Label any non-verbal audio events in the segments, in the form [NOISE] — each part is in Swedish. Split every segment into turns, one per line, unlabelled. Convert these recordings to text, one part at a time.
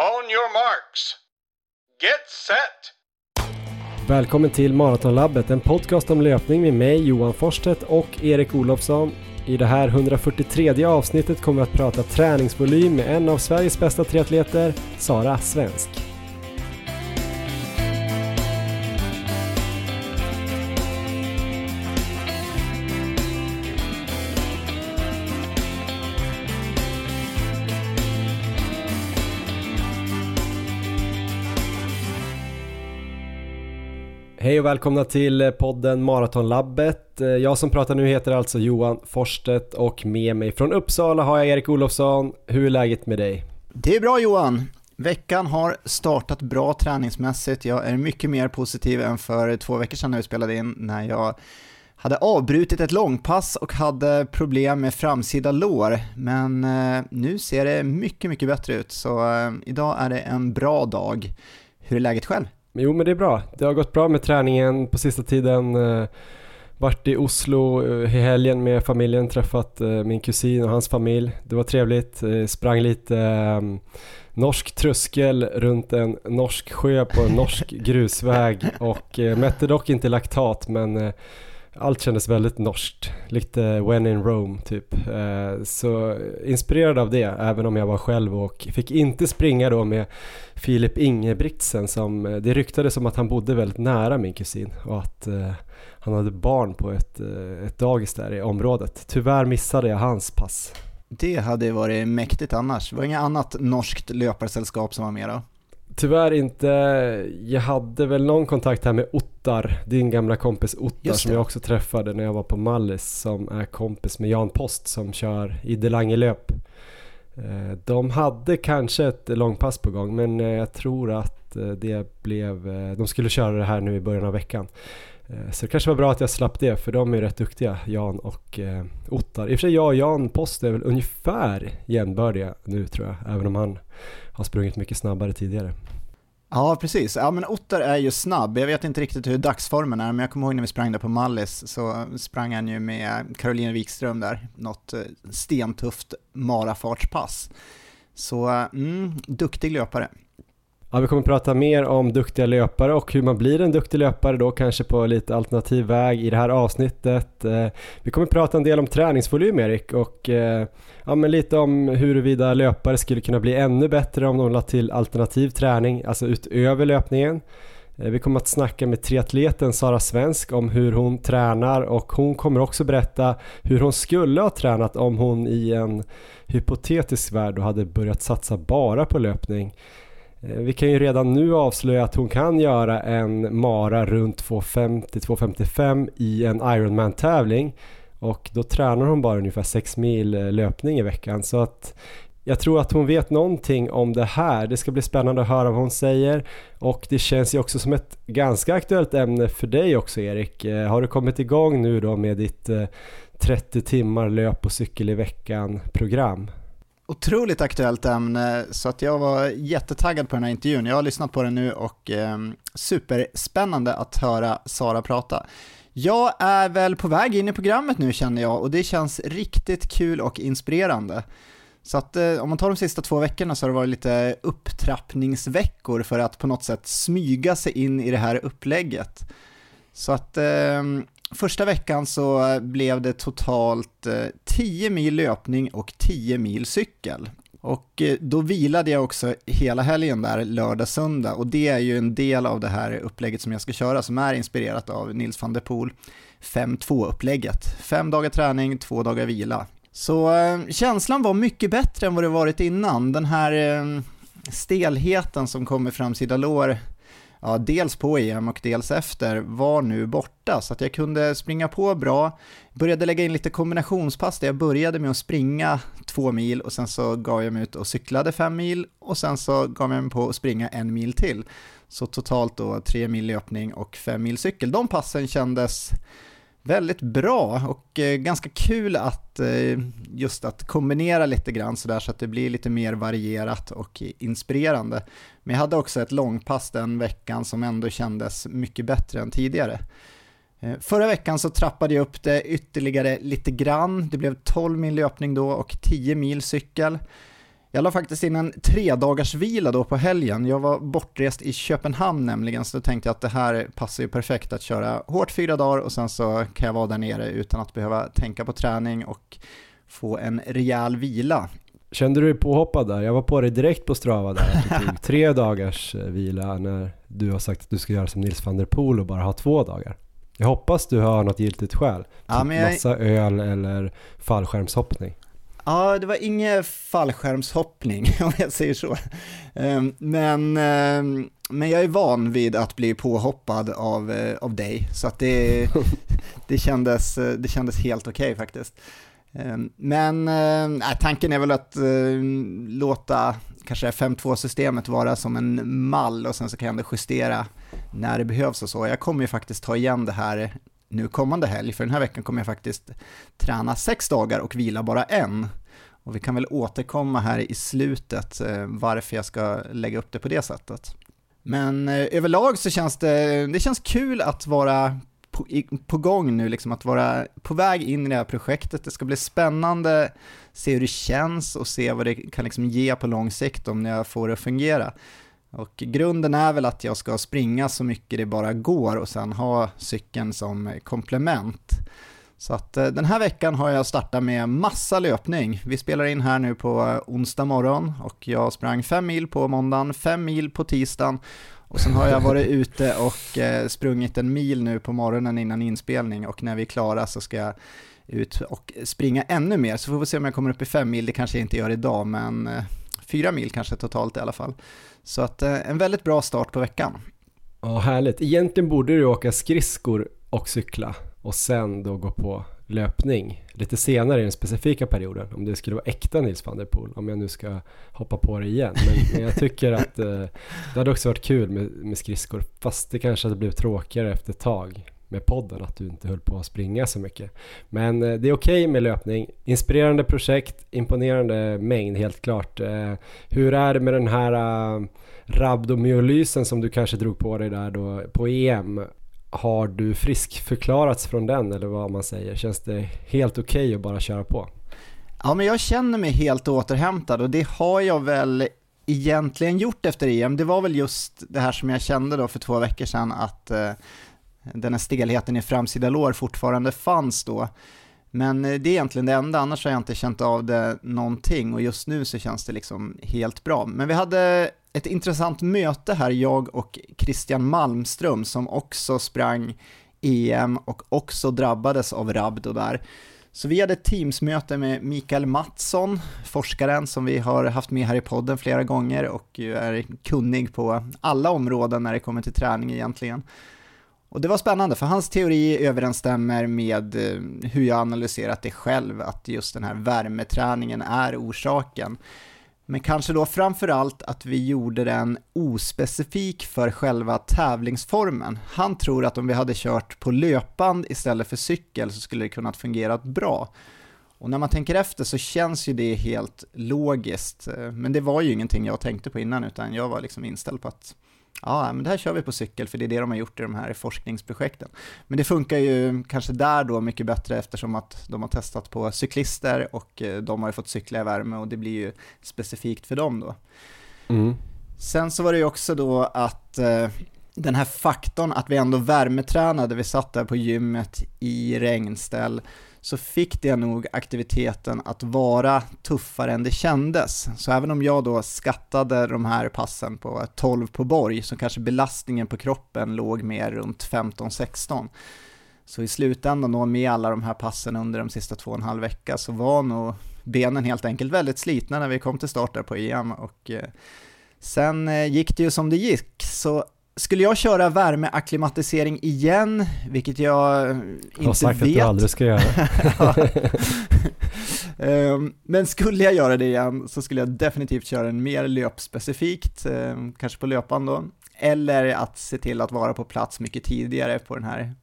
On your marks. Get set!
Välkommen till Maratonlabbet, en podcast om löpning med mig Johan Forsstedt och Erik Olofsson. I det här 143 avsnittet kommer vi att prata träningsvolym med en av Sveriges bästa triatleter, Sara Svensk. Hej och välkomna till eh, podden Maratonlabbet. Eh, jag som pratar nu heter alltså Johan Forstedt och med mig från Uppsala har jag Erik Olofsson. Hur är läget med dig?
Det är bra Johan. Veckan har startat bra träningsmässigt. Jag är mycket mer positiv än för två veckor sedan när vi spelade in när jag hade avbrutit ett långpass och hade problem med framsida lår. Men eh, nu ser det mycket, mycket bättre ut. Så idag är det en bra dag. Hur är läget själv?
Jo men det är bra. Det har gått bra med träningen på sista tiden. Eh, varit i Oslo eh, i helgen med familjen, träffat eh, min kusin och hans familj. Det var trevligt. Eh, sprang lite ehm, norsk tröskel runt en norsk sjö på en norsk [LAUGHS] grusväg och mätte dock inte laktat men allt kändes väldigt norskt, lite when in Rome typ. Eh, så inspirerad av det, även om jag var själv och fick inte springa då med Filip Ingebrigtsen som, eh, det ryktades om att han bodde väldigt nära min kusin och att eh, han hade barn på ett, ett dagis där i området. Tyvärr missade jag hans pass.
Det hade varit mäktigt annars. Det var inget annat norskt löparsällskap som var med då?
Tyvärr inte. Jag hade väl någon kontakt här med Ottar, din gamla kompis Ottar som jag också träffade när jag var på Mallis som är kompis med Jan Post som kör i löp. Eh, de hade kanske ett långpass på gång men eh, jag tror att eh, det blev, de skulle köra det här nu i början av veckan. Så det kanske var bra att jag slapp det för de är rätt duktiga, Jan och Ottar. I och för sig jag och Jan Post är väl ungefär jämnbördiga nu tror jag, även om han har sprungit mycket snabbare tidigare.
Ja, precis. Ja, men Otter är ju snabb. Jag vet inte riktigt hur dagsformen är, men jag kommer ihåg när vi sprang där på Mallis så sprang han ju med Caroline Wikström där, något eh, stentufft marafartspass. Så, mm, duktig löpare.
Ja, vi kommer att prata mer om duktiga löpare och hur man blir en duktig löpare då kanske på lite alternativ väg i det här avsnittet. Eh, vi kommer att prata en del om träningsvolym Erik och eh, ja, men lite om huruvida löpare skulle kunna bli ännu bättre om de la till alternativ träning, alltså utöver löpningen. Eh, vi kommer att snacka med triatleten Sara Svensk om hur hon tränar och hon kommer också berätta hur hon skulle ha tränat om hon i en hypotetisk värld hade börjat satsa bara på löpning. Eh, vi kan ju redan nu avslöja att hon kan göra en mara runt 250-255 i en Ironman-tävling och då tränar hon bara ungefär 6 mil eh, löpning i veckan så att jag tror att hon vet någonting om det här. Det ska bli spännande att höra vad hon säger och det känns ju också som ett ganska aktuellt ämne för dig också Erik. Eh, har du kommit igång nu då med ditt 30 timmar löp och cykel i veckan program?
Otroligt aktuellt ämne så att jag var jättetaggad på den här intervjun. Jag har lyssnat på den nu och eh, superspännande att höra Sara prata. Jag är väl på väg in i programmet nu känner jag och det känns riktigt kul och inspirerande. Så att eh, om man tar de sista två veckorna så har det varit lite upptrappningsveckor för att på något sätt smyga sig in i det här upplägget. Så att eh, Första veckan så blev det totalt eh, 10 mil löpning och 10 mil cykel. Och eh, då vilade jag också hela helgen där, lördag, söndag. Och det är ju en del av det här upplägget som jag ska köra, som är inspirerat av Nils van der Poel 5-2-upplägget. Fem dagar träning, två dagar vila. Så eh, känslan var mycket bättre än vad det varit innan. Den här eh, stelheten som kommer framsida lår ja, dels på EM och dels efter var nu borta så att jag kunde springa på bra. Började lägga in lite kombinationspass där jag började med att springa två mil och sen så gav jag mig ut och cyklade fem mil och sen så gav jag mig på att springa en mil till. Så totalt då tre mil löpning och fem mil cykel. De passen kändes väldigt bra och eh, ganska kul att eh, just att kombinera lite grann sådär så att det blir lite mer varierat och inspirerande. Men jag hade också ett långpass den veckan som ändå kändes mycket bättre än tidigare. Eh, förra veckan så trappade jag upp det ytterligare lite grann. Det blev 12 mil löpning då och 10 mil cykel. Jag la faktiskt in en tre dagars vila då på helgen. Jag var bortrest i Köpenhamn nämligen, så då tänkte jag att det här passar ju perfekt att köra hårt fyra dagar och sen så kan jag vara där nere utan att behöva tänka på träning och få en rejäl vila.
Kände du dig påhoppad där? Jag var på dig direkt på Strava där, du tog [LAUGHS] tre dagars eh, vila när du har sagt att du ska göra som Nils van der Poel och bara ha två dagar. Jag hoppas du har något giltigt skäl.
Ja,
typ
jag-
massa öl eller fallskärmshoppning.
Ja, det var ingen fallskärmshoppning [LAUGHS] om jag säger så. Ehm, Men, ehm, men jag är van vid att bli påhoppad av, eh, av dig, så att det, [LAUGHS] det, kändes, eh, det kändes helt okej faktiskt. Ehm, Men nej, tanken är väl att eh, låta kanske 5.2-systemet vara som en mall och sen så kan jag ändå justera när det behövs och så. Jag kommer ju faktiskt ta igen det här nu kommande helg, för den här veckan kommer jag faktiskt träna sex dagar och vila bara en. Och vi kan väl återkomma här i slutet eh, varför jag ska lägga upp det på det sättet. Men eh, överlag så känns det, det känns kul att vara på, på gång nu, liksom att vara på väg in i det här projektet. Det ska bli spännande, se hur det känns och se vad det kan liksom ge på lång sikt om jag får det att fungera. Och grunden är väl att jag ska springa så mycket det bara går och sen ha cykeln som komplement. Så att eh, den här veckan har jag startat med massa löpning. Vi spelar in här nu på eh, onsdag morgon och jag sprang fem mil på måndagen, fem mil på tisdagen och sen har jag varit [LAUGHS] ute och eh, sprungit en mil nu på morgonen innan inspelning och när vi är klara så ska jag ut och springa ännu mer så får vi se om jag kommer upp i fem mil, det kanske jag inte gör idag men fyra mil kanske totalt i alla fall. Så att en väldigt bra start på veckan.
Ja, härligt. Egentligen borde du åka skridskor och cykla och sen då gå på löpning lite senare i den specifika perioden om det skulle vara äkta Nils van der Poel om jag nu ska hoppa på det igen. Men, men [LAUGHS] jag tycker att eh, det hade också varit kul med, med skridskor fast det kanske hade blivit tråkigare efter ett tag med podden att du inte höll på att springa så mycket. Men eh, det är okej med löpning. Inspirerande projekt, imponerande mängd helt klart. Eh, hur är det med den här uh, rabdomyolysen som du kanske drog på dig där då på EM? Har du friskförklarats från den eller vad man säger? Känns det helt okej att bara köra på?
Ja, men jag känner mig helt återhämtad och det har jag väl egentligen gjort efter EM. Det var väl just det här som jag kände då för två veckor sedan att eh, den här stelheten i framsida lår fortfarande fanns då. Men eh, det är egentligen det enda, annars har jag inte känt av det någonting och just nu så känns det liksom helt bra. Men vi hade ett intressant möte här, jag och Christian Malmström som också sprang EM och också drabbades av rabdo där. Så vi hade ett Teamsmöte med Mikael Mattsson, forskaren som vi har haft med här i podden flera gånger och är kunnig på alla områden när det kommer till träning egentligen. Och det var spännande för hans teori överensstämmer med eh, hur jag analyserat det själv, att just den här värmeträningen är orsaken. Men kanske då framförallt att vi gjorde den ospecifik för själva tävlingsformen. Han tror att om vi hade kört på löpband istället för cykel så skulle det kunnat fungera bra. Och när man tänker efter så känns ju det helt logiskt. Men det var ju ingenting jag tänkte på innan utan jag var liksom inställd på att ja, men det här kör vi på cykel för det är det de har gjort i de här forskningsprojekten. Men det funkar ju kanske där då mycket bättre eftersom att de har testat på cyklister och eh, de har ju fått cykla i värme och det blir ju specifikt för dem då.
Mm.
Sen så var det ju också då att eh, den här faktorn att vi ändå värmetränade, vi satt där på gymmet i regnställ, så fick det nog aktiviteten att vara tuffare än det kändes. Så även om jag då skattade de här passen på 12 på borg, så kanske belastningen på kroppen låg mer runt 15-16. Så i slutändan då med alla de här passen under de sista två och en halv vecka så var nog benen helt enkelt väldigt slitna när vi kom till start där på EM och eh, sen eh, gick det ju som det gick. Så skulle jag köra värmeakklimatisering igen, vilket jag eh,
Jag har
inte
sagt att
vet.
du aldrig ska göra. [LAUGHS]
Ehm, Men skulle jag göra det igen så skulle jag definitivt köra en mer löpspecifikt, ehm, kanske på löpan då, eller att se till att vara på plats mycket tidigare på den här,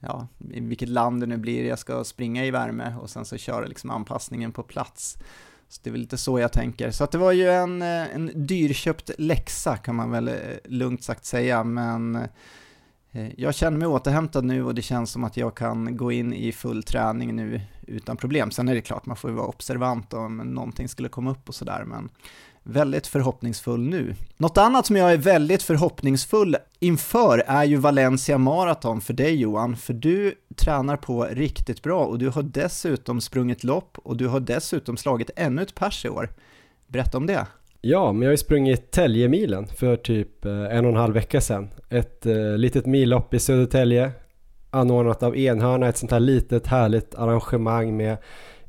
ja, i vilket land det nu blir jag ska springa i värme och sen så köra liksom anpassningen på plats. Så det är väl lite så jag tänker. Så att det var ju en, eh, en dyrköpt läxa kan man väl eh, lugnt sagt säga, men eh, jag känner mig återhämtad nu och det känns som att jag kan gå in i full träning nu utan problem. Sen är det klart, man får ju vara observant om någonting skulle komma upp och sådär, men väldigt förhoppningsfull nu. Något annat som jag är väldigt förhoppningsfull inför är ju Valencia Marathon för dig Johan, för du tränar på riktigt bra och du har dessutom sprungit lopp och du har dessutom slagit ännu ett pers i år. Berätta om det.
Ja, men jag har ju sprungit Täljemilen för typ eh, en och en halv vecka sedan. Ett eh, litet millopp i Södertälje anordnat av Enhörna, ett sånt här litet härligt arrangemang med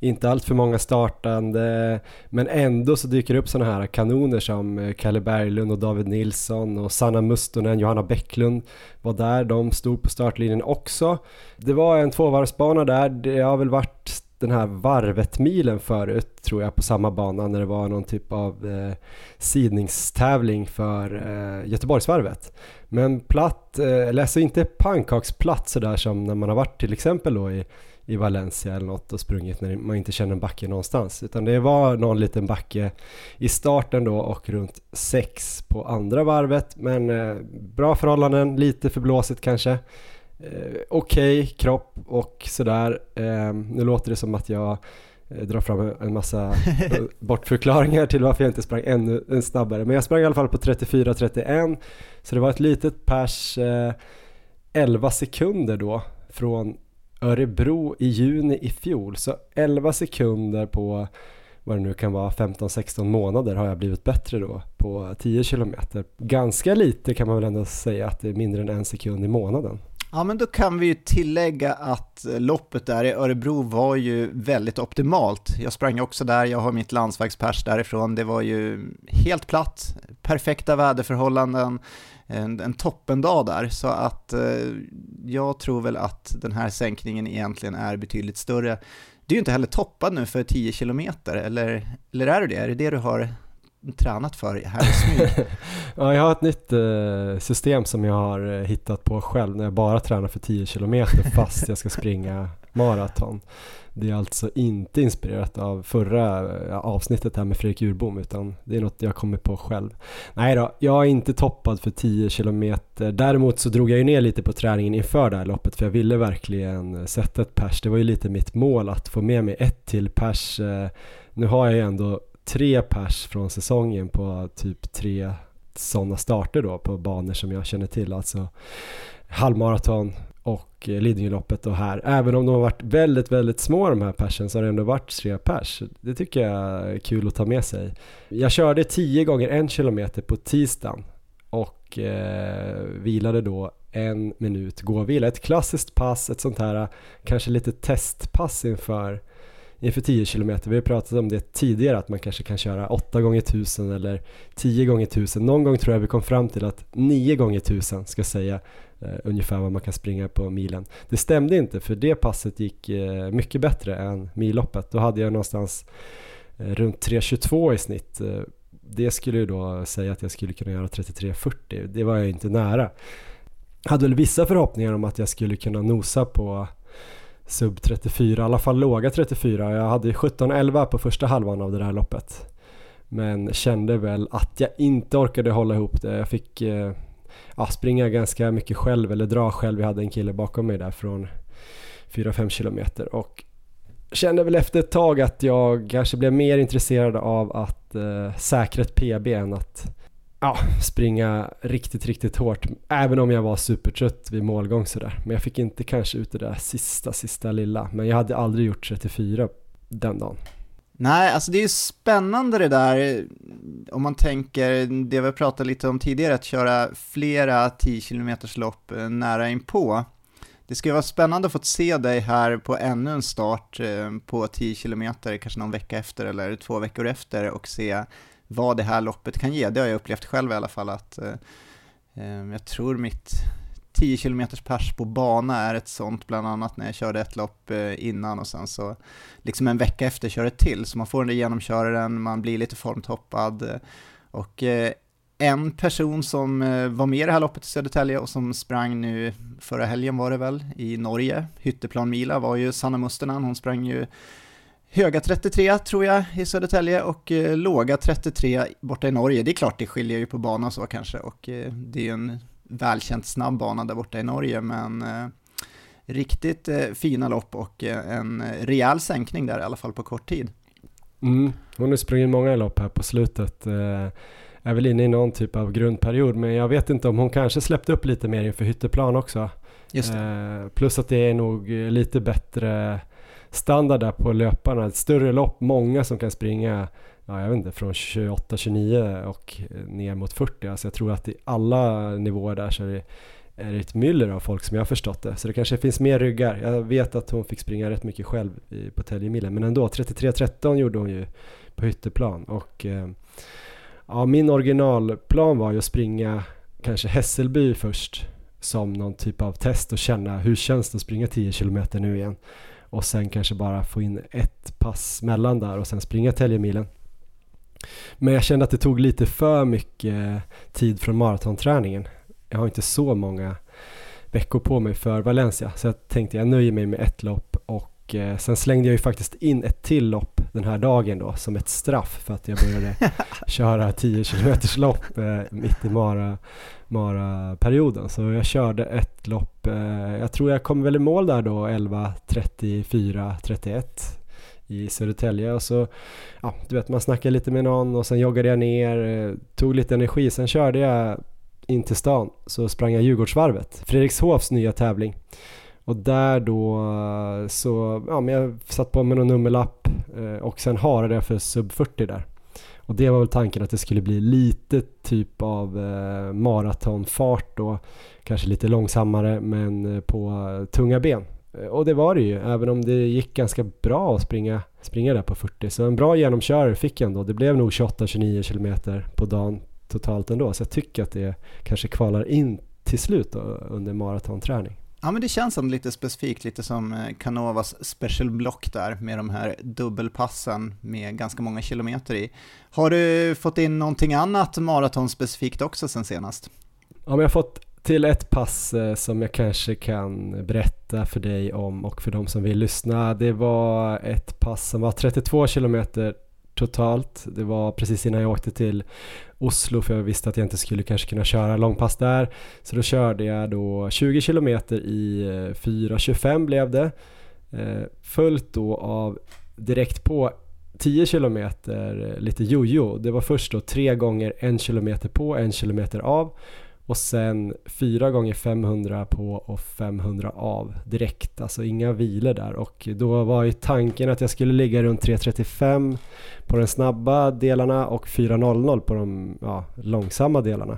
inte allt för många startande men ändå så dyker det upp sådana här kanoner som eh, Kalle Berglund och David Nilsson och Sanna Mustonen, Johanna Bäcklund var där, de stod på startlinjen också. Det var en tvåvarvsbana där, det har väl varit den här varvet-milen förut tror jag på samma bana när det var någon typ av eh, sidningstävling för eh, Göteborgsvarvet. Men platt, eh, eller alltså inte pannkaksplatt sådär som när man har varit till exempel då i, i Valencia eller något och sprungit när man inte känner en backe någonstans. Utan det var någon liten backe i starten då och runt sex på andra varvet. Men eh, bra förhållanden, lite för blåsigt kanske eh, okej okay, kropp och sådär. Eh, nu låter det som att jag eh, drar fram en massa [LAUGHS] bortförklaringar till varför jag inte sprang ännu snabbare. Men jag sprang i alla fall på 34-31 så det var ett litet pers eh, 11 sekunder då från Örebro i juni i fjol. Så 11 sekunder på vad det nu kan vara 15-16 månader har jag blivit bättre då på 10 kilometer. Ganska lite kan man väl ändå säga att det är mindre än en sekund i månaden.
Ja, men då kan vi ju tillägga att loppet där i Örebro var ju väldigt optimalt. Jag sprang också där, jag har mitt landsvägspers därifrån. Det var ju helt platt, perfekta väderförhållanden, en, en toppendag där. Så att eh, jag tror väl att den här sänkningen egentligen är betydligt större. Du är ju inte heller toppad nu för 10 km, eller, eller är du det? Är det det du har tränat för här i smyg? [LAUGHS]
ja, jag har ett nytt eh, system som jag har eh, hittat på själv när jag bara tränar för 10 km fast jag ska springa maraton. Det är alltså inte inspirerat av förra eh, avsnittet här med Fredrik Urbom utan det är något jag kommit på själv. Nej då, jag är inte toppad för 10 km. Däremot så drog jag ju ner lite på träningen inför det här loppet för jag ville verkligen eh, sätta ett pers. Det var ju lite mitt mål att få med mig ett till pers. Eh, nu har jag ju ändå tre pers från säsongen på typ tre sådana starter då på banor som jag känner till, alltså halvmaraton och Lidingöloppet och här. Även om de har varit väldigt, väldigt små de här persen så har det ändå varit tre pers. Det tycker jag är kul att ta med sig. Jag körde 10 gånger en kilometer på tisdagen och eh, vilade då en minut gåvila. Ett klassiskt pass, ett sånt här kanske lite testpass inför inför 10 km. Vi har pratat om det tidigare att man kanske kan köra 8 gånger 1000 eller 10 gånger 1000. Någon gång tror jag vi kom fram till att 9 gånger 1000 ska säga Eh, ungefär vad man kan springa på milen. Det stämde inte för det passet gick eh, mycket bättre än milloppet. Då hade jag någonstans eh, runt 3.22 i snitt. Eh, det skulle ju då säga att jag skulle kunna göra 33.40. Det var jag inte nära. Jag hade väl vissa förhoppningar om att jag skulle kunna nosa på sub 34, i alla fall låga 34. Jag hade 17-11 på första halvan av det här loppet. Men kände väl att jag inte orkade hålla ihop det. Jag fick eh, ja, springa ganska mycket själv, eller dra själv. Jag hade en kille bakom mig där från 4-5 kilometer och kände väl efter ett tag att jag kanske blev mer intresserad av att eh, säkra ett PB än att ja, springa riktigt, riktigt hårt. Även om jag var supertrött vid målgång sådär. Men jag fick inte kanske ut det där sista, sista lilla. Men jag hade aldrig gjort 34 den dagen.
Nej, alltså det är ju spännande det där, eh, om man tänker det vi pratade lite om tidigare, att köra flera 10 km lopp eh, nära inpå. Det ska ju vara spännande att få se dig här på ännu en start eh, på 10 km, kanske någon vecka efter eller två veckor efter och se vad det här loppet kan ge. Det har jag upplevt själv i alla fall att eh jag tror mitt 10 km pers på bana är ett sånt, bland annat när jag körde ett lopp eh, innan och sen så liksom en vecka efter kör ett till, så man får den där genomköraren, man blir lite formtoppad eh, och eh, en person som var med i det här loppet i Södertälje och som sprang nu förra helgen var det väl i Norge, Hytteplanmila var ju Sanna Musternan, hon sprang ju höga 33 tror jag i Södertälje och eh, låga 33 borta i Norge. Det är klart det skiljer ju på banan så kanske och eh, det är ju en välkänt snabb bana där borta i Norge, men eh, riktigt eh, fina lopp och eh, en rejäl sänkning där i alla fall på kort tid.
Mm. Hon har sprungit många lopp här på slutet. Eh, är väl inne i någon typ av grundperiod, men jag vet inte om hon kanske släppte upp lite mer inför hytteplan också. Eh, plus att det är nog lite bättre standard där på löparna. Ett större lopp, många som kan springa ja, jag vet inte, från 28-29 och ner mot 40. Alltså jag tror att i alla nivåer där så är det, är det ett myller av folk som jag har förstått det. Så det kanske finns mer ryggar. Jag vet att hon fick springa rätt mycket själv i, på Täljemilen, men ändå 33-13 gjorde hon ju på hytteplan. Och eh, ja, min originalplan var ju att springa kanske Hässelby först som någon typ av test och känna hur känns det att springa 10 km nu igen och sen kanske bara få in ett pass mellan där och sen springa Täljemilen. Men jag kände att det tog lite för mycket tid från maratonträningen. Jag har inte så många veckor på mig för Valencia så jag tänkte jag nöjer mig med ett lopp och eh, sen slängde jag ju faktiskt in ett till lopp den här dagen då som ett straff för att jag började [LAUGHS] köra 10 km lopp eh, mitt i mara, mara-perioden. Så jag körde ett lopp, eh, jag tror jag kom väl i mål där då 11.34, 31 i Södertälje och så, ja du vet man snackade lite med någon och sen joggade jag ner, eh, tog lite energi, sen körde jag in till stan så sprang jag Djurgårdsvarvet, Fredrikshofs nya tävling. Och där då eh, så, ja men jag satt på mig någon nummerlapp eh, och sen harade jag för sub 40 där. Och det var väl tanken att det skulle bli lite typ av maratonfart då, kanske lite långsammare men på tunga ben. Eh, och det var det ju, även om det gick ganska bra att springa, springa där på 40. Så en bra genomkörare fick jag ändå. Det blev nog 28-29 km på dagen totalt ändå. Så jag tycker att det kanske kvalar in till slut då, under maratonträning.
Ja men det känns som lite specifikt, lite som eh, Canovas special block där med de här dubbelpassen med ganska många kilometer i. Har du fått in någonting annat maratonspecifikt också sen senast?
Ja men jag har fått till ett pass eh, som jag kanske kan berätta för dig om och för de som vill lyssna. Det var ett pass som var 32 kilometer totalt. Det var precis innan jag åkte till Oslo för jag visste att jag inte skulle kanske kunna köra långpass där. Så då körde jag då 20 kilometer i eh, 4.25 blev det. Eh, följt då av direkt på 10 kilometer lite jojo. Det var först då tre gånger en kilometer på, en kilometer av och sen 4 gånger 500 på och 500 av direkt, alltså inga vilor där. Och då var ju tanken att jag skulle ligga runt 3.35 på de snabba delarna och 4.00 på de ja, långsamma delarna.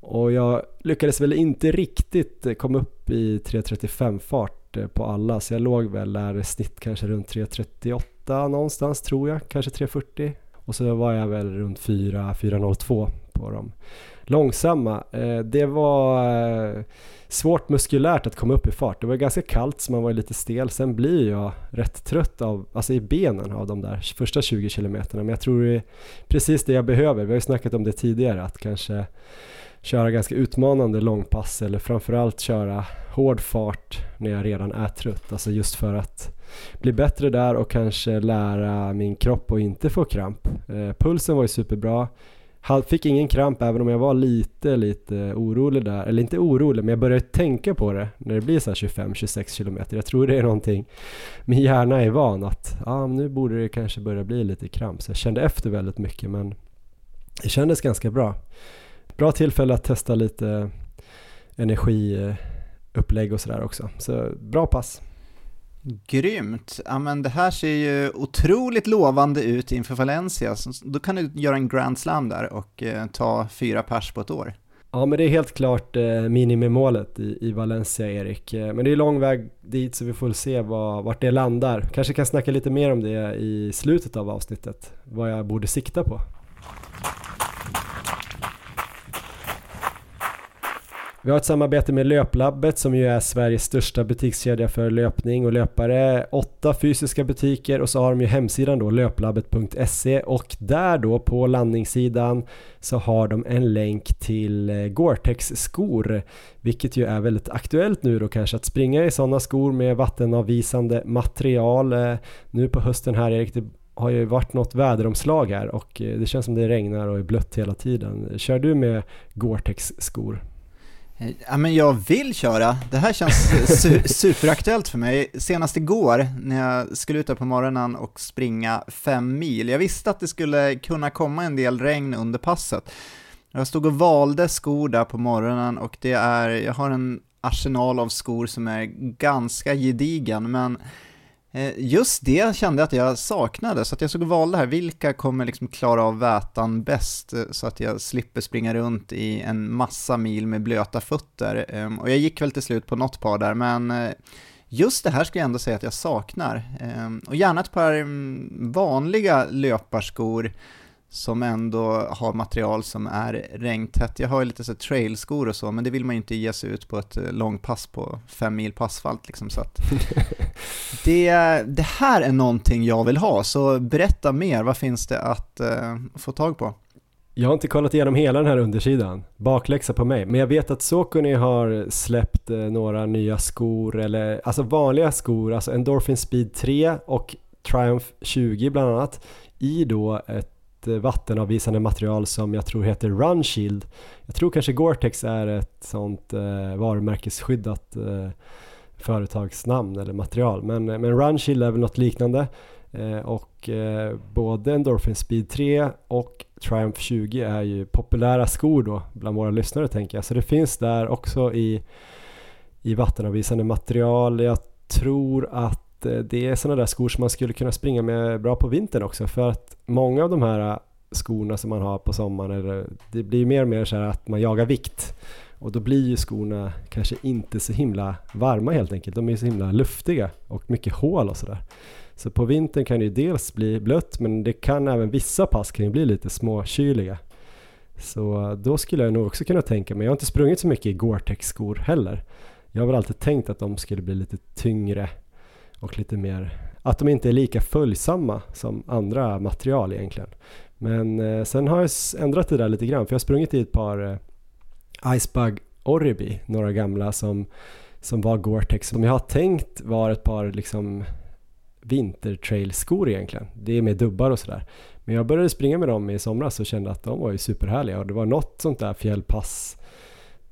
Och jag lyckades väl inte riktigt komma upp i 3.35 fart eh, på alla. Så jag låg väl där snitt kanske runt 3.38 någonstans tror jag, kanske 3.40 och så var jag väl runt 4, 4.02 på dem långsamma. Eh, det var eh, svårt muskulärt att komma upp i fart. Det var ganska kallt så man var lite stel. Sen blir jag rätt trött av, alltså i benen av de där första 20 kilometerna. Men jag tror det är precis det jag behöver. Vi har ju snackat om det tidigare att kanske köra ganska utmanande långpass eller framförallt köra hård fart när jag redan är trött. Alltså just för att bli bättre där och kanske lära min kropp att inte få kramp. Eh, pulsen var ju superbra. Fick ingen kramp även om jag var lite, lite orolig där. Eller inte orolig, men jag började tänka på det när det blir så 25-26 km. Jag tror det är någonting min hjärna är van att ah, nu borde det kanske börja bli lite kramp. Så jag kände efter väldigt mycket men det kändes ganska bra. Bra tillfälle att testa lite energiupplägg eh, och sådär också. Så bra pass.
Grymt! Ja, men det här ser ju otroligt lovande ut inför Valencia. Då kan du göra en Grand Slam där och eh, ta fyra pers på ett år.
Ja, men det är helt klart eh, minimimålet i, i Valencia, Erik. Eh, men det är lång väg dit så vi får se vad, vart det landar. Kanske kan snacka lite mer om det i slutet av avsnittet, vad jag borde sikta på. Vi har ett samarbete med Löplabbet som ju är Sveriges största butikskedja för löpning och löpare. Åtta fysiska butiker och så har de ju hemsidan då löplabbet.se och där då på landningssidan så har de en länk till eh, Gore-Tex skor vilket ju är väldigt aktuellt nu då kanske att springa i sådana skor med vattenavvisande material. Eh, nu på hösten här Erik, det har ju varit något väderomslag här och eh, det känns som det regnar och är blött hela tiden. Kör du med Gore-Tex skor?
Ja, men jag vill köra. Det här känns [LAUGHS] su superaktuellt för mig. Senast igår när jag skulle ut på morgonen och springa fem mil. Jag visste att det skulle kunna komma en del regn under passet. Jag stod och valde skor där på morgonen och det är, jag har en arsenal av skor som är ganska gedigen, men eh, Eh, just det kände jag att jag saknade, så att jag såg och valde här, vilka kommer liksom klara av vätan bäst, eh, så att jag slipper springa runt i en massa mil med blöta fötter. Ehm, och jag gick väl till slut på något par där, men eh, just det här skulle jag ändå säga att jag saknar. Ehm, och gärna ett par mm, vanliga löparskor, som ändå har material som är regntätt. Jag har ju lite så trailskor och så, men det vill man ju inte ge sig ut på ett eh, långpass på fem mil på asfalt liksom, så [LAUGHS] det, det här är någonting jag vill ha, så berätta mer, vad finns det att uh, få tag på?
Jag har inte kollat igenom hela den här undersidan, bakläxa på mig, men jag vet att Saucony har släppt eh, några nya skor, eller alltså vanliga skor, alltså Endorphin Speed 3 och Triumph 20 bland annat, i då ett Vattenavvisande material som jag tror heter Runshield. Jag tror kanske Gore-Tex är ett sånt eh, varumärkesskyddat eh, företagsnamn eller material. Men, eh, men Runshield är väl något liknande. Eh, och eh, både Endorphin Speed 3 och Triumph 20 är ju populära skor då bland våra lyssnare tänker jag. Så det finns där också i, i vattenavvisande material. Jag tror att Eh, det är sådana där skor som man skulle kunna springa med bra på vintern också för att många av de här eh, skorna som man har på sommaren, det blir mer och mer så att man jagar vikt och då blir ju skorna kanske inte så himla varma helt enkelt. De är så himla luftiga och mycket hål och sådär. Så på vintern kan det ju dels bli blött men det kan även vissa pass kan ju bli lite småkyliga. Så då skulle jag nog också kunna tänka mig, jag har inte sprungit så mycket i Gore-Tex skor heller. Jag har väl alltid tänkt att de skulle bli lite tyngre och lite mer, att de inte är lika följsamma som andra material egentligen. Men eh, sen har jag ändrat det där lite grann för jag har sprungit i ett par eh, Icebug Oribi, några gamla som, som var Gore-Tex som jag har tänkt var ett par liksom vintertrailskor egentligen. Det är med dubbar och sådär. Men jag började springa med dem i somras och kände att de var ju superhärliga och det var något sånt där fjällpass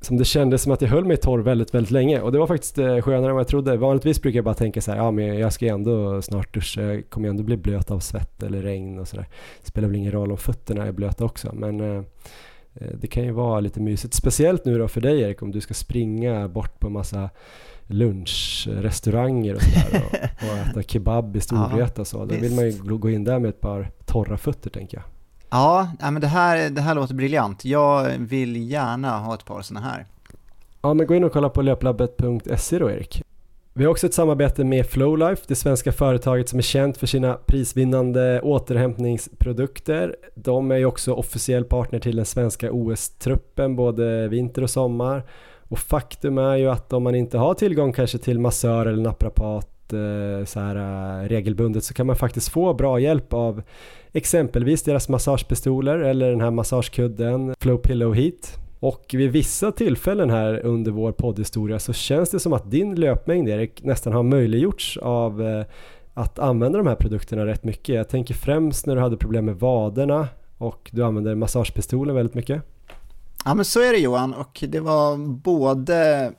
som det kändes som att jag höll mig torr väldigt, väldigt länge och det var faktiskt eh, skönare än vad jag trodde. Vanligtvis brukar jag bara tänka så här, ja men jag ska ju ändå snart duscha, jag kommer ju ändå bli blöt av svett eller regn och sådär. Det spelar väl ingen roll om fötterna är blöta också, men eh, eh, det kan ju vara lite mysigt. Speciellt nu då för dig Erik, om du ska springa bort på massa lunchrestauranger och sådär och, och äta [LAUGHS] kebab i Storvreta och så. Då vill man ju gå in där med ett par torra fötter tänker jag.
Ja, men det här, det här låter briljant. Jag vill gärna ha ett par sådana här.
Ja, men gå in och kolla på löplabbet.se då Erik. Vi har också ett samarbete med Flowlife, det svenska företaget som är känt för sina prisvinnande återhämtningsprodukter. De är ju också officiell partner till den svenska OS-truppen både vinter och sommar. Och faktum är ju att om man inte har tillgång kanske till massör eller naprapat Eh, så här, eh, regelbundet så kan man faktiskt få bra hjälp av exempelvis deras massagepistoler eller den här massagekudden Flow Pillow Heat. Och vid vissa tillfällen här under vår poddhistoria så känns det som att din löpmängd Erik nästan har möjliggjorts av eh, att använda de här produkterna rätt mycket. Jag tänker främst när du hade problem med vaderna och du använde massagepistolen väldigt mycket.
Ja men så är det Johan och det var både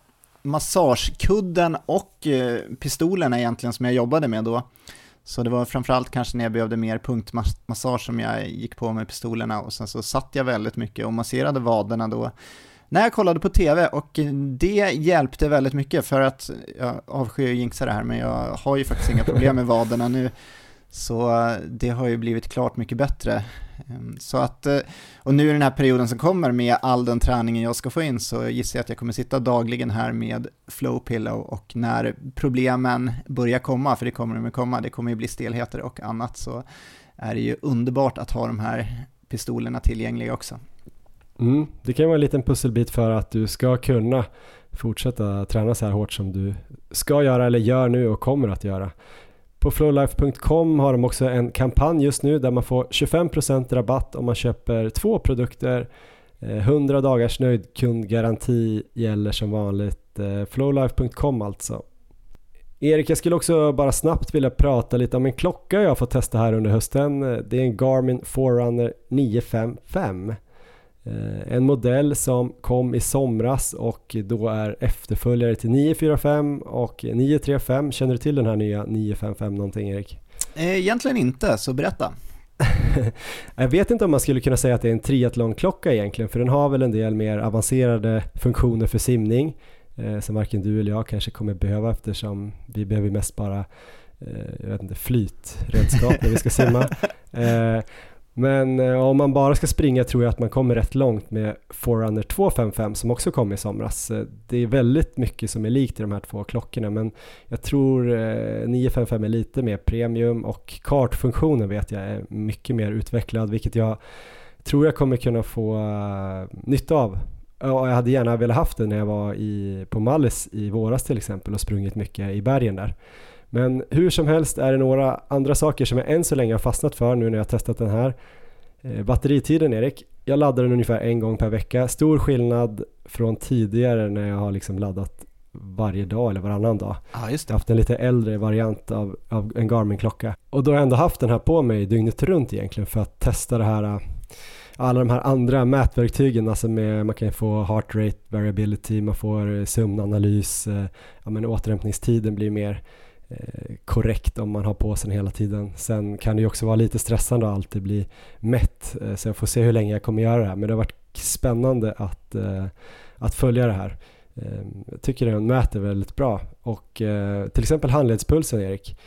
massagekudden och eh, pistolerna egentligen som jag jobbade med då. Så det var framförallt kanske när jag behövde mer punktmassage som jag gick på med pistolerna och sen så satt jag väldigt mycket och masserade vaderna då när jag kollade på tv och det hjälpte väldigt mycket för att jag avskyr att jinxa det här men jag har ju faktiskt inga problem med vaderna nu så eh, det har ju blivit klart mycket bättre. Ehm, så att, eh, och nu i den här perioden som kommer med all den träningen jag ska få in så gissar jag att jag kommer sitta dagligen här med flow pillow och när problemen börjar komma, för det kommer de att komma, det kommer ju bli stelheter och annat, så är det ju underbart att ha de här pistolerna tillgängliga också.
Mm, det kan vara en liten pusselbit för att du ska kunna fortsätta träna så här hårt som du ska göra eller gör nu och kommer att göra. På flowlife.com har de också en kampanj just nu där man får 25% rabatt om man köper två produkter. Eh, 100 dagars nöjd kundgaranti gäller som vanligt. Eh, flowlife.com alltså. Erik, jag skulle också bara snabbt vilja prata lite om en klocka jag har fått testa här under hösten. Eh, det är en Garmin Forerunner 955. Eh, en modell som kom i somras och då är efterföljare till 945 och 935. Känner du till den här nya 955 någonting Erik?
Eh, egentligen inte, så berätta. [LAUGHS]
jag vet inte om man skulle kunna säga att det är en triathlonklocka egentligen, för den har väl en del mer avancerade funktioner för simning eh, som varken du eller jag kanske kommer behöva eftersom vi behöver mest bara eh, jag vet inte, flytredskap när vi ska simma. [LAUGHS] Eh, men eh, om man bara ska springa tror jag att man kommer rätt långt med Forerunner 255 som också kom i somras. Eh, det är väldigt mycket som är likt i de här två klockorna men jag tror eh, 955 är lite mer premium och kartfunktionen vet jag är mycket mer utvecklad vilket jag tror jag kommer kunna få eh, nytta av och jag hade gärna velat haft det när jag var i, på Mallis i våras till exempel och sprungit mycket i bergen där. Men hur som helst är det några andra saker som jag än så länge har fastnat för nu när jag testat den här. Eh, batteritiden Erik, jag laddar den ungefär en gång per vecka. Stor skillnad från tidigare när jag har liksom laddat varje dag eller varannan dag.
Ah, just
det. Jag har haft en lite äldre variant av, av en Garmin-klocka. Och då har jag ändå haft den här på mig dygnet runt egentligen för att testa det här alla de här andra mätverktygen, alltså med, man kan få heart rate variability, man får sömnanalys, eh, ja, men återhämtningstiden blir mer eh, Eh, korrekt om man har på sig den hela tiden. Sen kan det ju också vara lite stressande att alltid bli mätt, eh, så jag får se hur länge jag kommer göra det här. Men det har varit spännande att, eh, att följa det här. Ehm, jag tycker den mäter väldigt bra och till exempel handledspulsen Erik,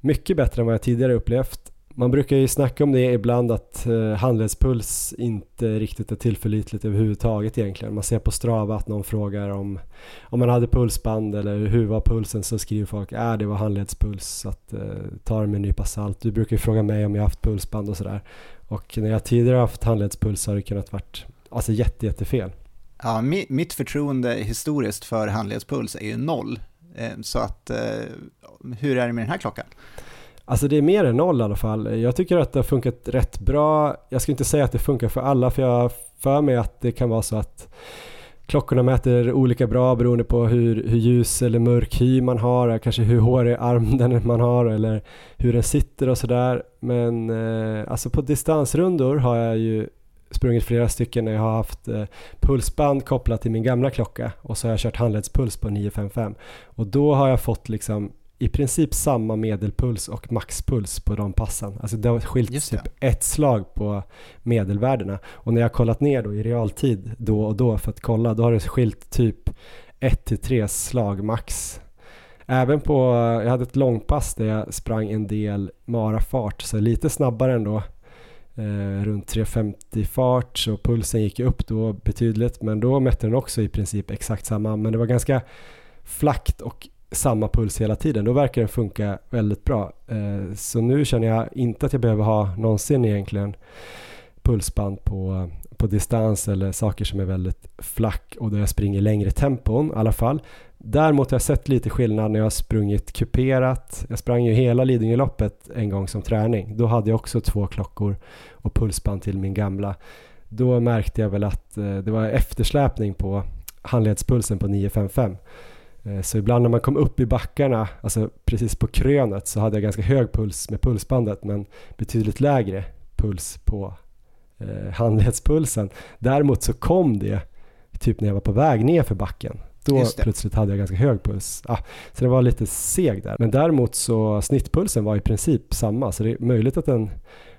mycket bättre än vad jag tidigare upplevt man brukar ju snacka om det ibland att eh, handledspuls inte riktigt är tillförlitligt överhuvudtaget egentligen. Man ser på Strava att någon frågar om, om man hade pulsband eller hur var pulsen så skriver folk att äh, det var handledspuls så att eh, ta det med en nypa salt. Du brukar ju fråga mig om jag haft pulsband och sådär. Och när jag tidigare haft handledspuls har det kunnat varit alltså jätte, jättefel.
Ja, mitt förtroende historiskt för handledspuls är ju noll. Eh, så att eh, hur är det med den här klockan?
Alltså det är mer än noll i alla fall. Jag tycker att det har funkat rätt bra. Jag ska inte säga att det funkar för alla för jag har för mig att det kan vara så att klockorna mäter olika bra beroende på hur, hur ljus eller mörk hy man har, kanske hur hårig arm den man har eller hur den sitter och sådär. Men eh, alltså på distansrundor har jag ju sprungit flera stycken när jag har haft eh, pulsband kopplat till min gamla klocka och så har jag kört handledspuls på 955 och då har jag fått liksom i princip samma medelpuls och maxpuls på de passen. Alltså det har skilt typ ett slag på medelvärdena. Och när jag har kollat ner då i realtid då och då för att kolla, då har det skilt typ 1 3 slag max. Även på, jag hade ett långpass där jag sprang en del marafart, så lite snabbare ändå. Eh, runt 350 fart, så pulsen gick upp då betydligt, men då mätte den också i princip exakt samma. Men det var ganska flackt och samma puls hela tiden, då verkar den funka väldigt bra. Eh, så nu känner jag inte att jag behöver ha någonsin egentligen pulsband på, på distans eller saker som är väldigt flack och där jag springer längre tempon i alla fall. Däremot har jag sett lite skillnad när jag har sprungit kuperat. Jag sprang ju hela Lidingöloppet en gång som träning. Då hade jag också två klockor och pulsband till min gamla. Då märkte jag väl att eh, det var eftersläpning på handledspulsen på 955 så ibland när man kom upp i backarna, alltså precis på krönet, så hade jag ganska hög puls med pulsbandet men betydligt lägre puls på eh, handledspulsen. Däremot så kom det typ när jag var på väg ner för backen. Då plötsligt hade jag ganska hög puls. Ah, så det var lite seg där. Men däremot så snittpulsen var i princip samma så det är möjligt att den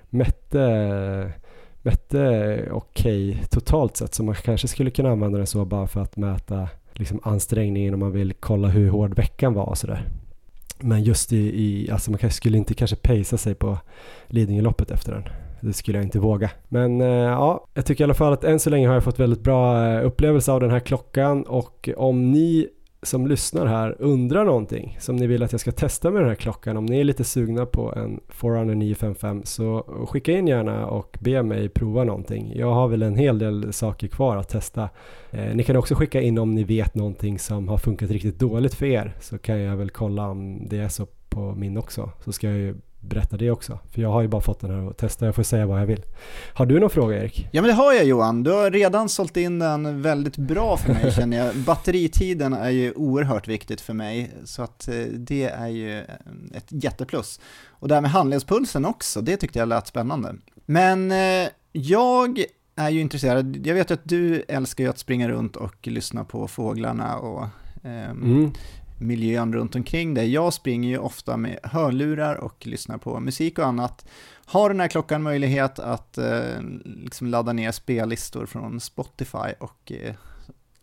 mätte mätte okej okay, totalt sett så man kanske skulle kunna använda den så bara för att mäta liksom ansträngningen om man vill kolla hur hård veckan var och sådär. Men just i, i, alltså man kanske skulle inte kanske pacea sig på Lidingöloppet efter den. Det skulle jag inte våga. Men eh, ja, jag tycker i alla fall att än så länge har jag fått väldigt bra eh, upplevelse av den här klockan och om ni som lyssnar här undrar någonting som ni vill att jag ska testa med den här klockan, om ni är lite sugna på en Forerunner 955 så skicka in gärna och be mig prova någonting. Jag har väl en hel del saker kvar att testa. Eh, ni kan också skicka in om ni vet någonting som har funkat riktigt dåligt för er så kan jag väl kolla om det är så på min också. Så ska jag ju berätta det också. För jag har ju bara fått den här att testa, jag får säga vad jag vill. Har du någon fråga Erik?
Ja men det har jag Johan, du har redan sålt in den väldigt bra för mig [LAUGHS] känner jag. Batteritiden är ju oerhört viktigt för mig, så att eh, det är ju ett jätteplus. Och det här med handledspulsen också, det tyckte jag lät spännande. Men eh, jag är ju intresserad, jag vet att du älskar ju att springa runt och lyssna på fåglarna och eh, mm miljön runt omkring dig. Jag springer ju ofta med hörlurar och lyssnar på musik och annat. Har den här klockan möjlighet att eh, liksom ladda ner spellistor från Spotify och eh,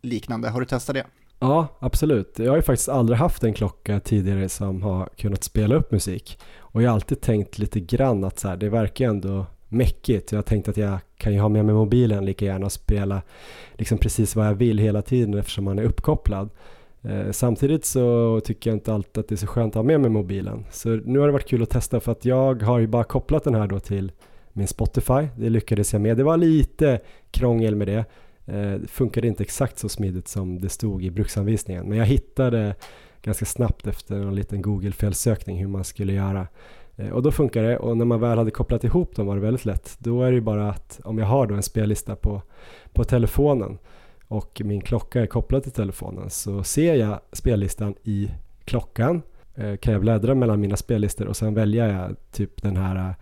liknande? Har du testat det?
Ja, absolut. Jag har ju faktiskt aldrig haft en klocka tidigare som har kunnat spela upp musik. Och jag har alltid tänkt lite grann att så här, det verkar ändå mäckigt. Jag har tänkt att jag kan ju ha med mig mobilen lika gärna och spela liksom precis vad jag vill hela tiden eftersom man är uppkopplad. Eh, samtidigt så tycker jag inte alltid att det är så skönt att ha med mig mobilen. Så nu har det varit kul att testa för att jag har ju bara kopplat den här då till min Spotify. Det lyckades jag med. Det var lite krångel med det. Eh, det funkade inte exakt så smidigt som det stod i bruksanvisningen. Men jag hittade ganska snabbt efter en liten Google-felsökning hur man skulle göra. Eh, och då funkar det och när man väl hade kopplat ihop dem var det väldigt lätt. Då är det ju bara att om jag har då en spellista på, på telefonen och min klocka är kopplad till telefonen så ser jag spellistan i klockan eh, kan jag bläddra mellan mina spellistor och sen väljer jag typ den här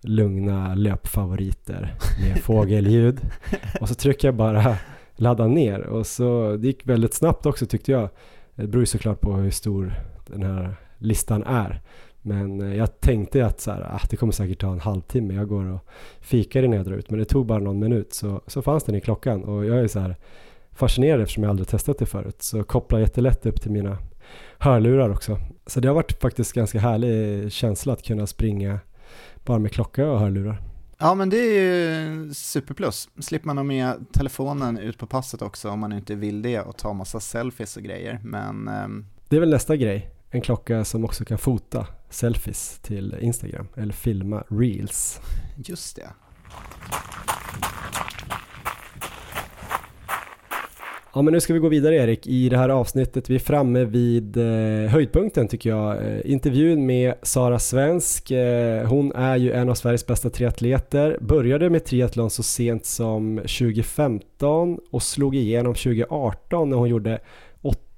lugna löpfavoriter med [LAUGHS] fågelljud. och så trycker jag bara ladda ner och så det gick väldigt snabbt också tyckte jag. Det beror ju såklart på hur stor den här listan är. Men eh, jag tänkte att så här, ah, det kommer säkert ta en halvtimme, jag går och fikar innan jag drar ut. Men det tog bara någon minut så, så fanns den i klockan och jag är så här fascinerad eftersom jag aldrig testat det förut. Så kopplar jättelätt upp till mina hörlurar också. Så det har varit faktiskt ganska härlig känsla att kunna springa bara med klocka och hörlurar.
Ja, men det är ju superplus. Slipper man ha med telefonen ut på passet också om man inte vill det och ta massa selfies och grejer. Men, um...
Det är väl nästa grej. En klocka som också kan fota selfies till Instagram eller filma reels.
Just det.
Ja men nu ska vi gå vidare Erik i det här avsnittet. Vi är framme vid eh, höjdpunkten tycker jag. Eh, intervjun med Sara Svensk. Eh, hon är ju en av Sveriges bästa triatleter. Började med triathlon så sent som 2015 och slog igenom 2018 när hon gjorde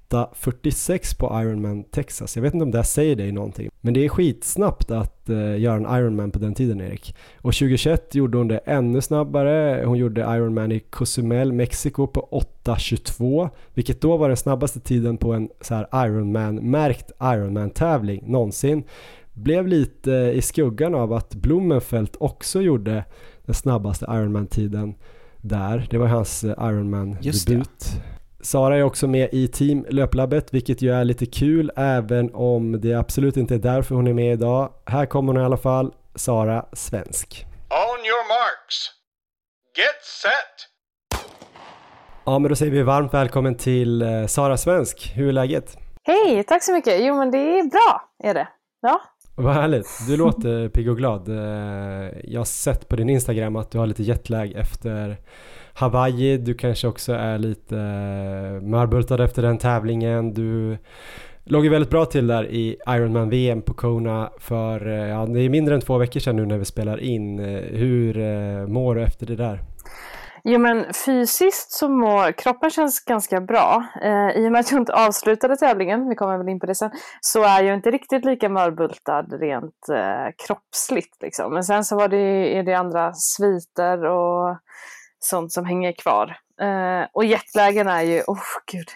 8.46 på Ironman Texas. Jag vet inte om det säger dig någonting. Men det är skitsnabbt att uh, göra en Ironman på den tiden Erik. Och 2021 gjorde hon det ännu snabbare. Hon gjorde Ironman i Cozumel, Mexiko på 8.22. Vilket då var den snabbaste tiden på en så här Ironman-märkt Ironman-tävling någonsin. Blev lite i skuggan av att Blumenfelt också gjorde den snabbaste Ironman-tiden där. Det var hans eh, Ironman-debut. Sara är också med i Team Löplabbet, vilket ju är lite kul, även om det absolut inte är därför hon är med idag. Här kommer hon i alla fall, Sara Svensk.
On your marks. Get set!
Ja, men då säger vi varmt välkommen till eh, Sara Svensk. Hur är läget?
Hej, tack så mycket. Jo, men det är bra, är det. Ja.
Vad härligt. Du låter pigg och glad. Eh, jag har sett på din Instagram att du har lite jetlag efter Hawaii, du kanske också är lite eh, mörbultad efter den tävlingen. Du låg ju väldigt bra till där i Ironman VM på Kona för, eh, ja, det är mindre än två veckor sedan nu när vi spelar in. Hur mår du efter det där?
Jo men fysiskt så mår kroppen känns ganska bra. Eh, I och med att jag inte avslutade tävlingen, vi kommer väl in på det sen, så är jag inte riktigt lika mörbultad rent eh, kroppsligt. Liksom. Men sen så var det, är det andra sviter och sånt som hänger kvar. Eh, och jetlagen är ju, oh gud.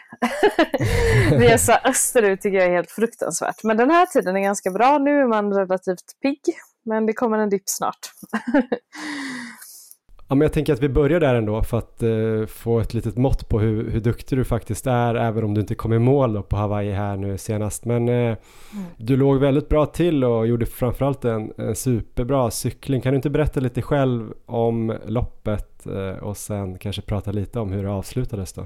[LAUGHS] Resa österut tycker jag är helt fruktansvärt. Men den här tiden är ganska bra. Nu är man relativt pigg. Men det kommer en dipp snart. [LAUGHS]
Ja, men jag tänker att vi börjar där ändå för att uh, få ett litet mått på hur, hur duktig du faktiskt är, även om du inte kom i mål på Hawaii här nu senast. Men uh, mm. du låg väldigt bra till och gjorde framförallt en, en superbra cykling. Kan du inte berätta lite själv om loppet uh, och sen kanske prata lite om hur det avslutades då?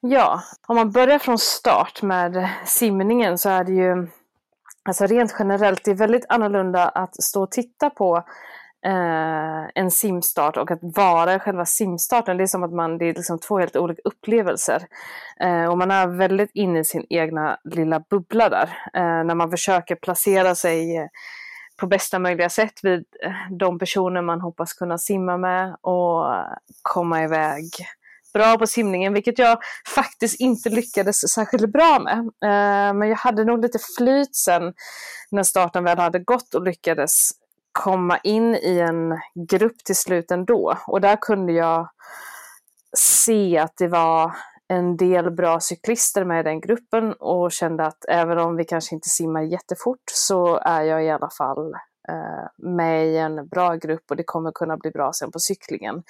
Ja, om man börjar från start med simningen så är det ju Alltså rent generellt, det är väldigt annorlunda att stå och titta på eh, en simstart och att vara själva simstarten. Det är som att man, det är liksom två helt olika upplevelser. Eh, och man är väldigt inne i sin egna lilla bubbla där. Eh, när man försöker placera sig eh, på bästa möjliga sätt vid eh, de personer man hoppas kunna simma med och komma iväg bra på simningen, vilket jag faktiskt inte lyckades särskilt bra med. Eh, men jag hade nog lite flyt sen när starten väl hade gått och lyckades komma in i en grupp till slut ändå. Och där kunde jag se att det var en del bra cyklister med i den gruppen och kände att även om vi kanske inte simmar jättefort så är jag i alla fall eh, med i en bra grupp och det kommer kunna bli bra sen på cyklingen.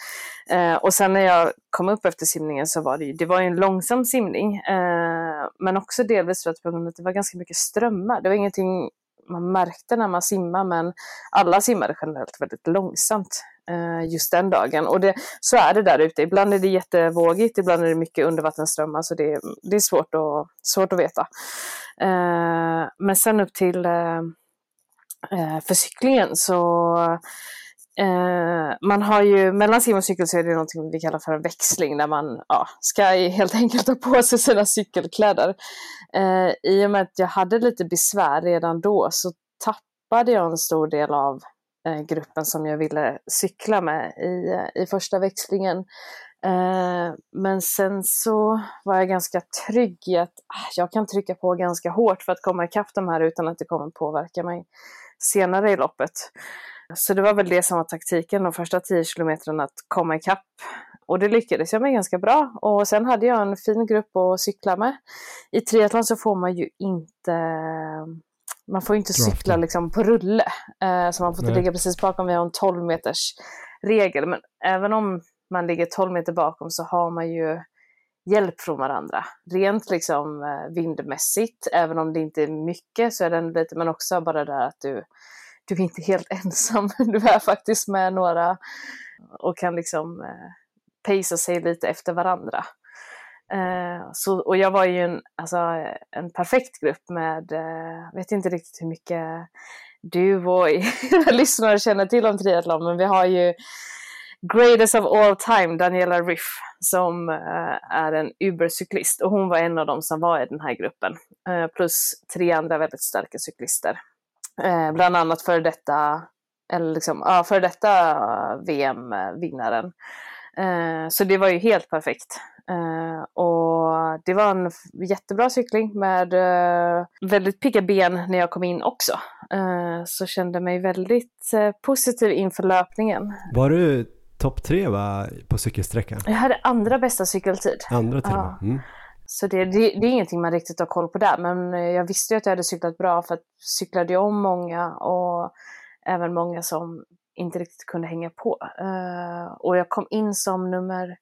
Eh, och sen när jag kom upp efter simningen så var det, det var en långsam simning, eh, men också delvis för att det var ganska mycket strömmar. Det var ingenting man märkte när man simmade, men alla simmade generellt väldigt långsamt eh, just den dagen. Och det, så är det där ute. Ibland är det jättevågigt, ibland är det mycket undervattensströmmar, så det, det är svårt att, svårt att veta. Eh, men sen upp till eh, eh för cyklingen så Eh, man har ju, mellan sim och cykel så är det någonting vi kallar för en växling där man ja, ska helt [LAUGHS] enkelt ta på sig sina cykelkläder. Eh, I och med att jag hade lite besvär redan då så tappade jag en stor del av eh, gruppen som jag ville cykla med i, eh, i första växlingen. Eh, men sen så var jag ganska trygg i att ah, jag kan trycka på ganska hårt för att komma ikapp de här utan att det kommer påverka mig senare i loppet. Så det var väl det som var taktiken de första 10 kilometrarna, att komma ikapp. Och det lyckades jag med ganska bra. Och sen hade jag en fin grupp att cykla med. I triathlon så får man ju inte man får inte cykla liksom på rulle. Eh, så man får inte ligga precis bakom. Vi har en 12 meters regel. Men även om man ligger 12 meter bakom så har man ju hjälp från varandra. Rent liksom eh, vindmässigt, även om det inte är mycket så är det lite, men också bara det att du du är inte helt [LAUGHS] ensam. Du är faktiskt med några och kan liksom eh, pacea sig lite efter varandra. Eh, så, och jag var ju en, alltså, en perfekt grupp med, eh, vet inte riktigt hur mycket du och [LAUGHS] era lyssnare känner till om triathlon, men vi har ju greatest of all time, Daniela Riff, som eh, är en Uber-cyklist och hon var en av dem som var i den här gruppen. Eh, plus tre andra väldigt starka cyklister. Eh, bland annat för detta, eller liksom, ja, för detta VM-vinnaren. Eh, så det var ju helt perfekt. Eh, och det var en jättebra cykling med eh, väldigt pigga ben när jag kom in också. Eh, så kände mig väldigt eh, positiv inför löpningen.
Var du topp tre va, på cykelsträckan?
Jag hade andra bästa cykeltid.
Andra till ja. Mm.
Så det, det, det, är ingenting man riktigt har koll på där, men eh, jag visste ju att jag hade cyklat bra för att cyklade jag om många och även många som inte riktigt kunde hänga på. Uh, och jag kom in som nummer,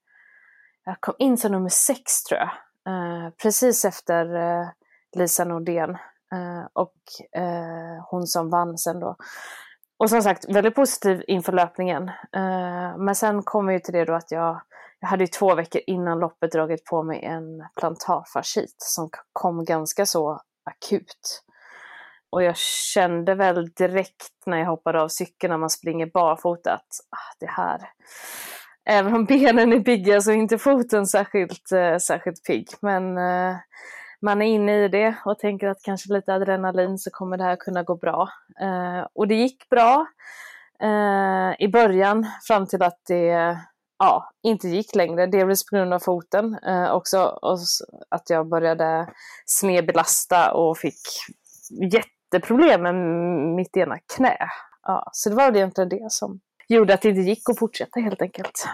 jag kom in som nummer sex tror jag, uh, precis efter uh, Lisa Nordén och hon som vann sen då. Och som sagt, väldigt positiv inför löpningen. men sen kom vi till det då att jag jag hade ju två veckor innan loppet dragit på mig en plantarfascit som kom ganska så akut. Och jag kände väl direkt när jag hoppade av cykeln när man springer barfota att ah, det här, även om benen är pigga så är inte foten särskilt, eh, särskilt pigg. Men eh, man är inne i det och tänker att kanske lite adrenalin så kommer det här kunna gå bra. Eh, och det gick bra eh, i början fram till att det ja, inte gick längre. Delvis på grund av foten eh, också. Och att jag började snedbelasta och fick jätteproblem med mitt ena knä. Ja, så det var egentligen det som gjorde att det inte gick att fortsätta helt enkelt.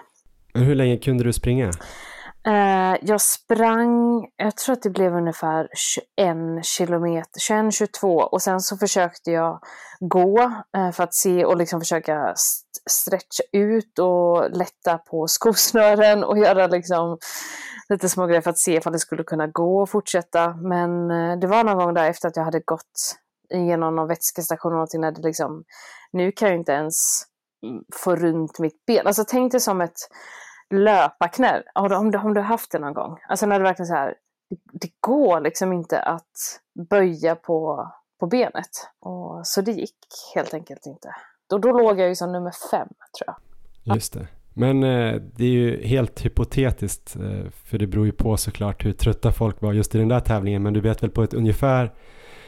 Hur länge kunde du springa?
Eh, jag sprang, jag tror att det blev ungefär 21 kilometer, 21-22 och sen så försökte jag gå eh, för att se och liksom försöka st stretcha ut och lätta på [LAUGHS] skosnören och göra liksom lite små grejer för att se ifall det skulle kunna gå och fortsätta. Men eh, det var någon gång där efter att jag hade gått igenom någon vätskestation och någonting när det liksom, nu kan jag inte ens mm, få runt mitt ben. Alltså tänk dig som ett löparknäll. Har du, om, du, om du haft det någon gång? Alltså när det verkligen så här, det, går liksom inte att böja på, på benet. Och, så det gick helt enkelt inte. Då, då låg jag ju som nummer fem tror jag.
Just det. Men eh, det är ju helt hypotetiskt, eh, för det beror ju på såklart hur trötta folk var just i den där tävlingen, men du vet väl på ett ungefär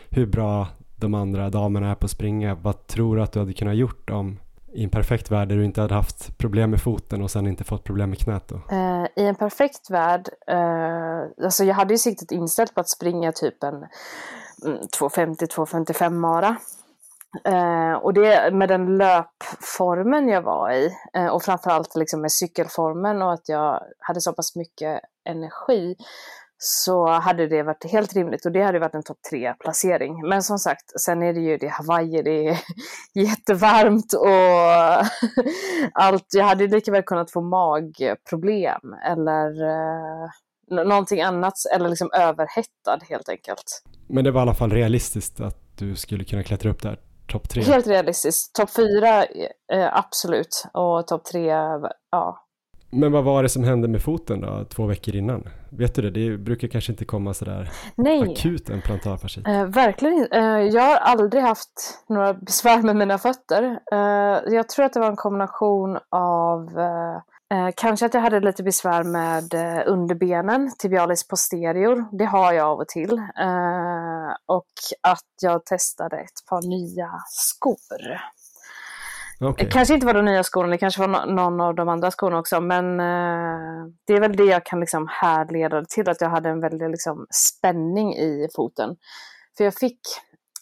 hur bra de andra damerna är på att springa. Vad tror du att du hade kunnat gjort om i en perfekt värld där du inte hade haft problem med foten och sen inte fått problem med knät då?
Eh, I en perfekt värld, eh, alltså jag hade ju siktet inställt på att springa typ en mm, 250-255 mara. Eh, och det med den löpformen jag var i eh, och framförallt liksom med cykelformen och att jag hade så pass mycket energi så hade det varit helt rimligt och det hade varit en topp tre placering. Men som sagt, sen är det ju det Hawaii, det är [LAUGHS] jättevarmt och [LAUGHS] allt. Jag hade lika väl kunnat få magproblem eller eh, någonting annat, eller liksom överhettad helt enkelt.
Men det var i alla fall realistiskt att du skulle kunna klättra upp där, topp tre?
Helt realistiskt. Topp fyra, eh, absolut. Och topp tre, ja.
Men vad var det som hände med foten då, två veckor innan? Vet du det? Det brukar kanske inte komma sådär
Nej.
akut en plantarfascit.
Eh, verkligen inte. Eh, jag har aldrig haft några besvär med mina fötter. Eh, jag tror att det var en kombination av eh, Eh, kanske att jag hade lite besvär med eh, underbenen, tibialis posterior. Det har jag av och till. Och att jag testade ett par nya skor. Okay. Kanske inte var de nya skorna, det kanske var no någon av de andra skorna också. Men eh, det är väl det jag kan liksom härleda till, att jag hade en väldig liksom, spänning i foten. För jag fick,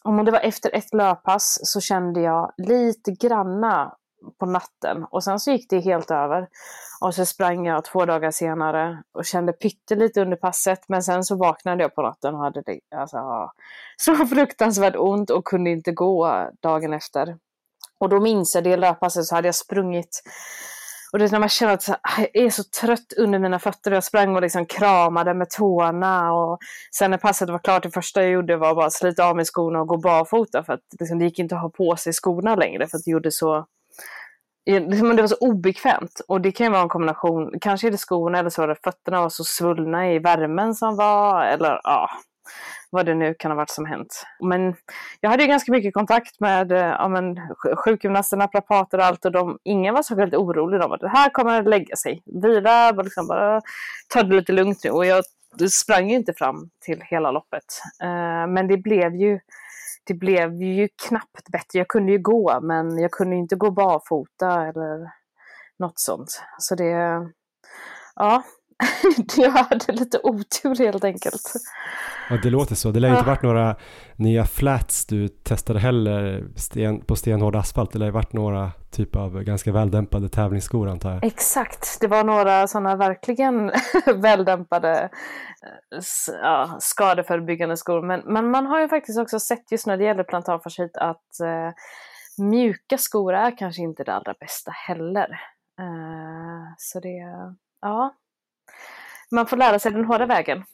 om det var efter ett löppass, så kände jag lite granna på natten och sen så gick det helt över. Och så sprang jag två dagar senare och kände pyttelite under passet men sen så vaknade jag på natten och hade det alltså, så fruktansvärt ont och kunde inte gå dagen efter. Och då minns jag det löppasset så hade jag sprungit och det är när man känner att ah, jag är så trött under mina fötter. Jag sprang och liksom kramade med tårna. Och sen när passet var klart, det första jag gjorde var bara att slita av mig skorna och gå barfota. För att liksom, det gick inte att ha på sig skorna längre för att det gjorde så det var så obekvämt och det kan ju vara en kombination, kanske är det skorna eller så var det fötterna var så svullna i värmen som var eller ja, vad det nu kan ha varit som hänt. Men jag hade ju ganska mycket kontakt med eh, ja, men, sjukgymnaster, naprapater och allt och de, ingen var så väldigt orolig. De var det här kommer att lägga sig. Vila, liksom bara ta det lite lugnt nu. Och jag sprang ju inte fram till hela loppet. Uh, men det blev ju det blev ju knappt bättre. Jag kunde ju gå, men jag kunde inte gå barfota eller något sånt. Så det, ja, [LAUGHS] jag hade lite otur helt enkelt.
Ja, det låter så. Det lär inte varit några nya flats du testade heller sten, på stenhård asfalt. Det lär varit några typ av ganska väldämpade tävlingsskor antar jag.
Exakt, det var några sådana verkligen [LAUGHS] väldämpade eh, ja, skadeförebyggande skor. Men, men man har ju faktiskt också sett just när det gäller plantarfascit att eh, mjuka skor är kanske inte det allra bästa heller. Eh, så det, ja, man får lära sig den hårda vägen.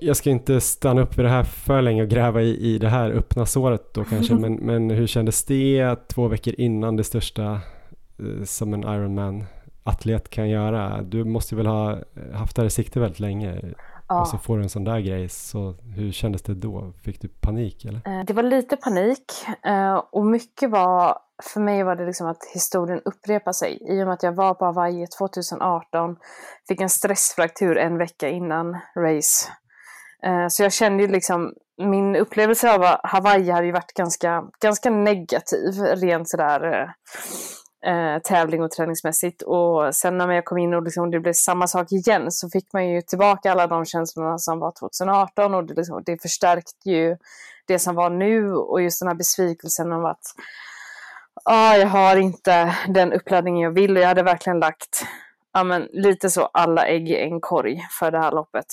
Jag ska inte stanna upp vid det här för länge och gräva i, i det här öppna såret då kanske, [LAUGHS] men, men hur kändes det två veckor innan det största eh, som en Ironman-atlet kan göra? Du måste väl ha haft det här i sikte väldigt länge? Ja. Och så får du en sån där grej, så hur kändes det då? Fick du panik eller?
Eh, det var lite panik eh, och mycket var, för mig var det liksom att historien upprepar sig. I och med att jag var på Hawaii 2018, fick en stressfraktur en vecka innan race. Eh, så jag kände ju liksom, min upplevelse av Hawaii hade ju varit ganska, ganska negativ, rent sådär eh, eh, tävling och träningsmässigt. Och sen när jag kom in och liksom det blev samma sak igen så fick man ju tillbaka alla de känslorna som var 2018 och det, liksom, det förstärkte ju det som var nu och just den här besvikelsen om att ah, jag har inte den uppladdningen jag vill och jag hade verkligen lagt ja, men, lite så alla ägg i en korg för det här loppet.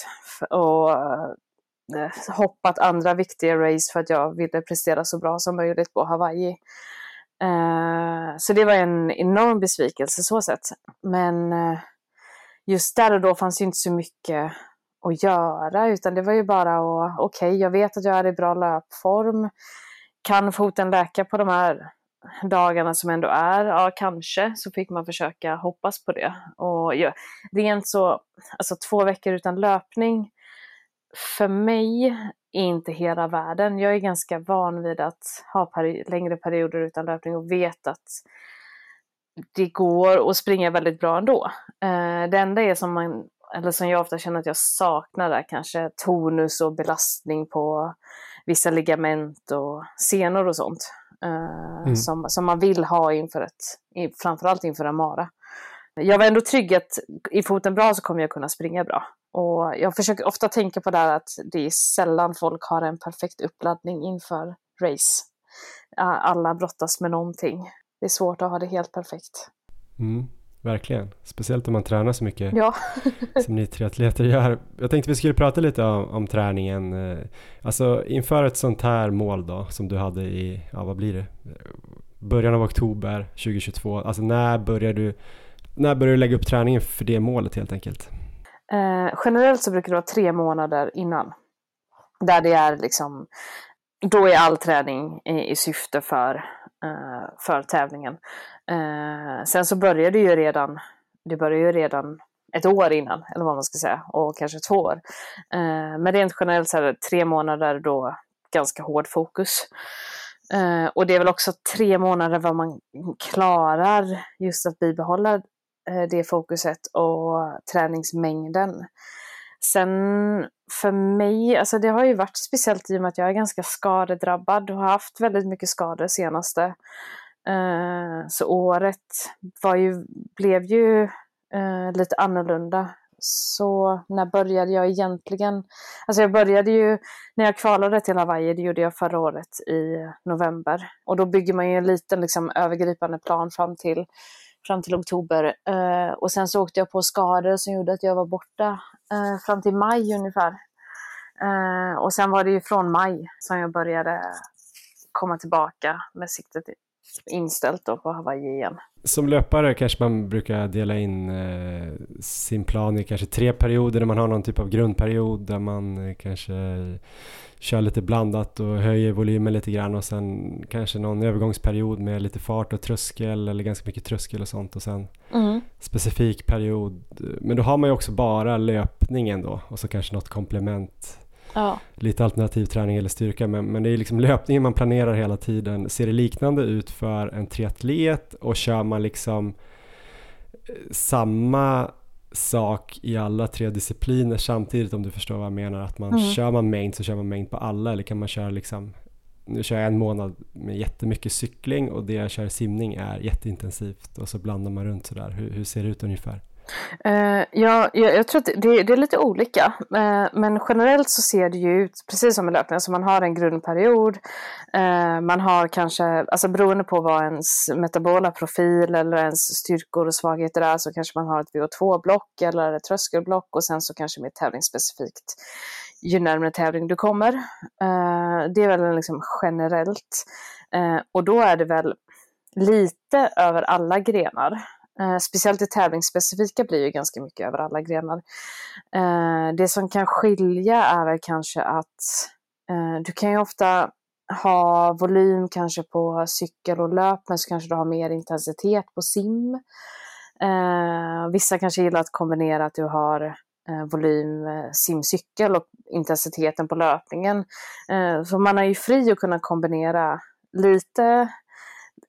Och eh, hoppat andra viktiga race för att jag ville prestera så bra som möjligt på Hawaii. Eh, så det var en enorm besvikelse så sett. Men eh, just där och då fanns ju inte så mycket att göra utan det var ju bara att, okej, okay, jag vet att jag är i bra löpform. Kan foten läka på de här dagarna som ändå är? Ja, kanske. Så fick man försöka hoppas på det. Och ja, rent så, alltså två veckor utan löpning för mig är inte hela världen. Jag är ganska van vid att ha peri längre perioder utan löpning och vet att det går att springa väldigt bra ändå. Eh, det enda är som man, eller som jag ofta känner att jag saknar är kanske tonus och belastning på vissa ligament och senor och sånt. Eh, mm. som, som man vill ha inför ett, framförallt inför en mara. Jag var ändå trygg att i foten bra så kommer jag kunna springa bra. Och jag försöker ofta tänka på det här att det är sällan folk har en perfekt uppladdning inför race. alla brottas med någonting. Det är svårt att ha det helt perfekt.
Mm, verkligen, speciellt om man tränar så mycket
ja. [LAUGHS]
som ni triatleter gör. Jag tänkte vi skulle prata lite om, om, träningen. Alltså inför ett sånt här mål då som du hade i, ja vad blir det, början av oktober 2022. Alltså när börjar du, när börjar du lägga upp träningen för det målet helt enkelt?
Eh, generellt så brukar det vara tre månader innan. Där det är liksom, då är all träning i, i syfte för, eh, Eh, för tävlingen. Eh, sen så började det ju redan, det började ju redan ett år innan, eller vad man ska säga, och kanske två år. Eh, men rent generellt så är det tre månader då ganska hård fokus. Eh, och det är väl också tre månader vad man klarar just att bibehålla eh, det fokuset och träningsmängden. Sen för mig, alltså det har ju varit speciellt i och med att jag är ganska skadedrabbad och har haft väldigt mycket skador senaste. Eh, så året var ju, blev ju eh, lite annorlunda så när började jag egentligen? Alltså jag började ju, när jag kvalade till Hawaii, det gjorde jag förra året i november. Och då bygger man ju en liten liksom, övergripande plan fram till, fram till oktober. Eh, och sen så åkte jag på skador som gjorde att jag var borta eh, fram till maj ungefär. Eh, och sen var det ju från maj som jag började komma tillbaka med siktet inställt då på Hawaii igen.
Som löpare kanske man brukar dela in eh, sin plan i kanske tre perioder där man har någon typ av grundperiod där man eh, kanske kör lite blandat och höjer volymen lite grann och sen kanske någon övergångsperiod med lite fart och tröskel eller ganska mycket tröskel och sånt och sen mm. specifik period. Men då har man ju också bara löpningen då och så kanske något komplement Ja. Lite alternativ träning eller styrka men, men det är liksom löpningen man planerar hela tiden. Ser det liknande ut för en triatlet och kör man liksom eh, samma sak i alla tre discipliner samtidigt om du förstår vad jag menar. Att man mm. kör man mängd så kör man mängd på alla eller kan man köra liksom nu kör jag en månad med jättemycket cykling och det jag kör simning är jätteintensivt och så blandar man runt sådär. Hur, hur ser det ut ungefär?
Uh, ja, jag, jag tror att det, det, är lite olika. Uh, men generellt så ser det ju ut precis som i löpning. Alltså man har en grundperiod. Uh, man har kanske, alltså beroende på vad ens metabola profil eller ens styrkor och svagheter är så kanske man har ett VO2-block eller ett tröskelblock och sen så kanske mer tävlingsspecifikt ju närmare tävling du kommer. det är väl liksom generellt. och då är det väl lite över alla grenar. Eh, speciellt det tävlingsspecifika blir ju ganska mycket över alla grenar. Eh, det som kan skilja är väl kanske att eh, du kan ju ofta ha volym kanske på cykel och löp men så kanske du har mer intensitet på sim. Eh, vissa kanske gillar att kombinera att du har eh, volym eh, simcykel och intensiteten på löpningen. så man är ju fri att kunna kombinera lite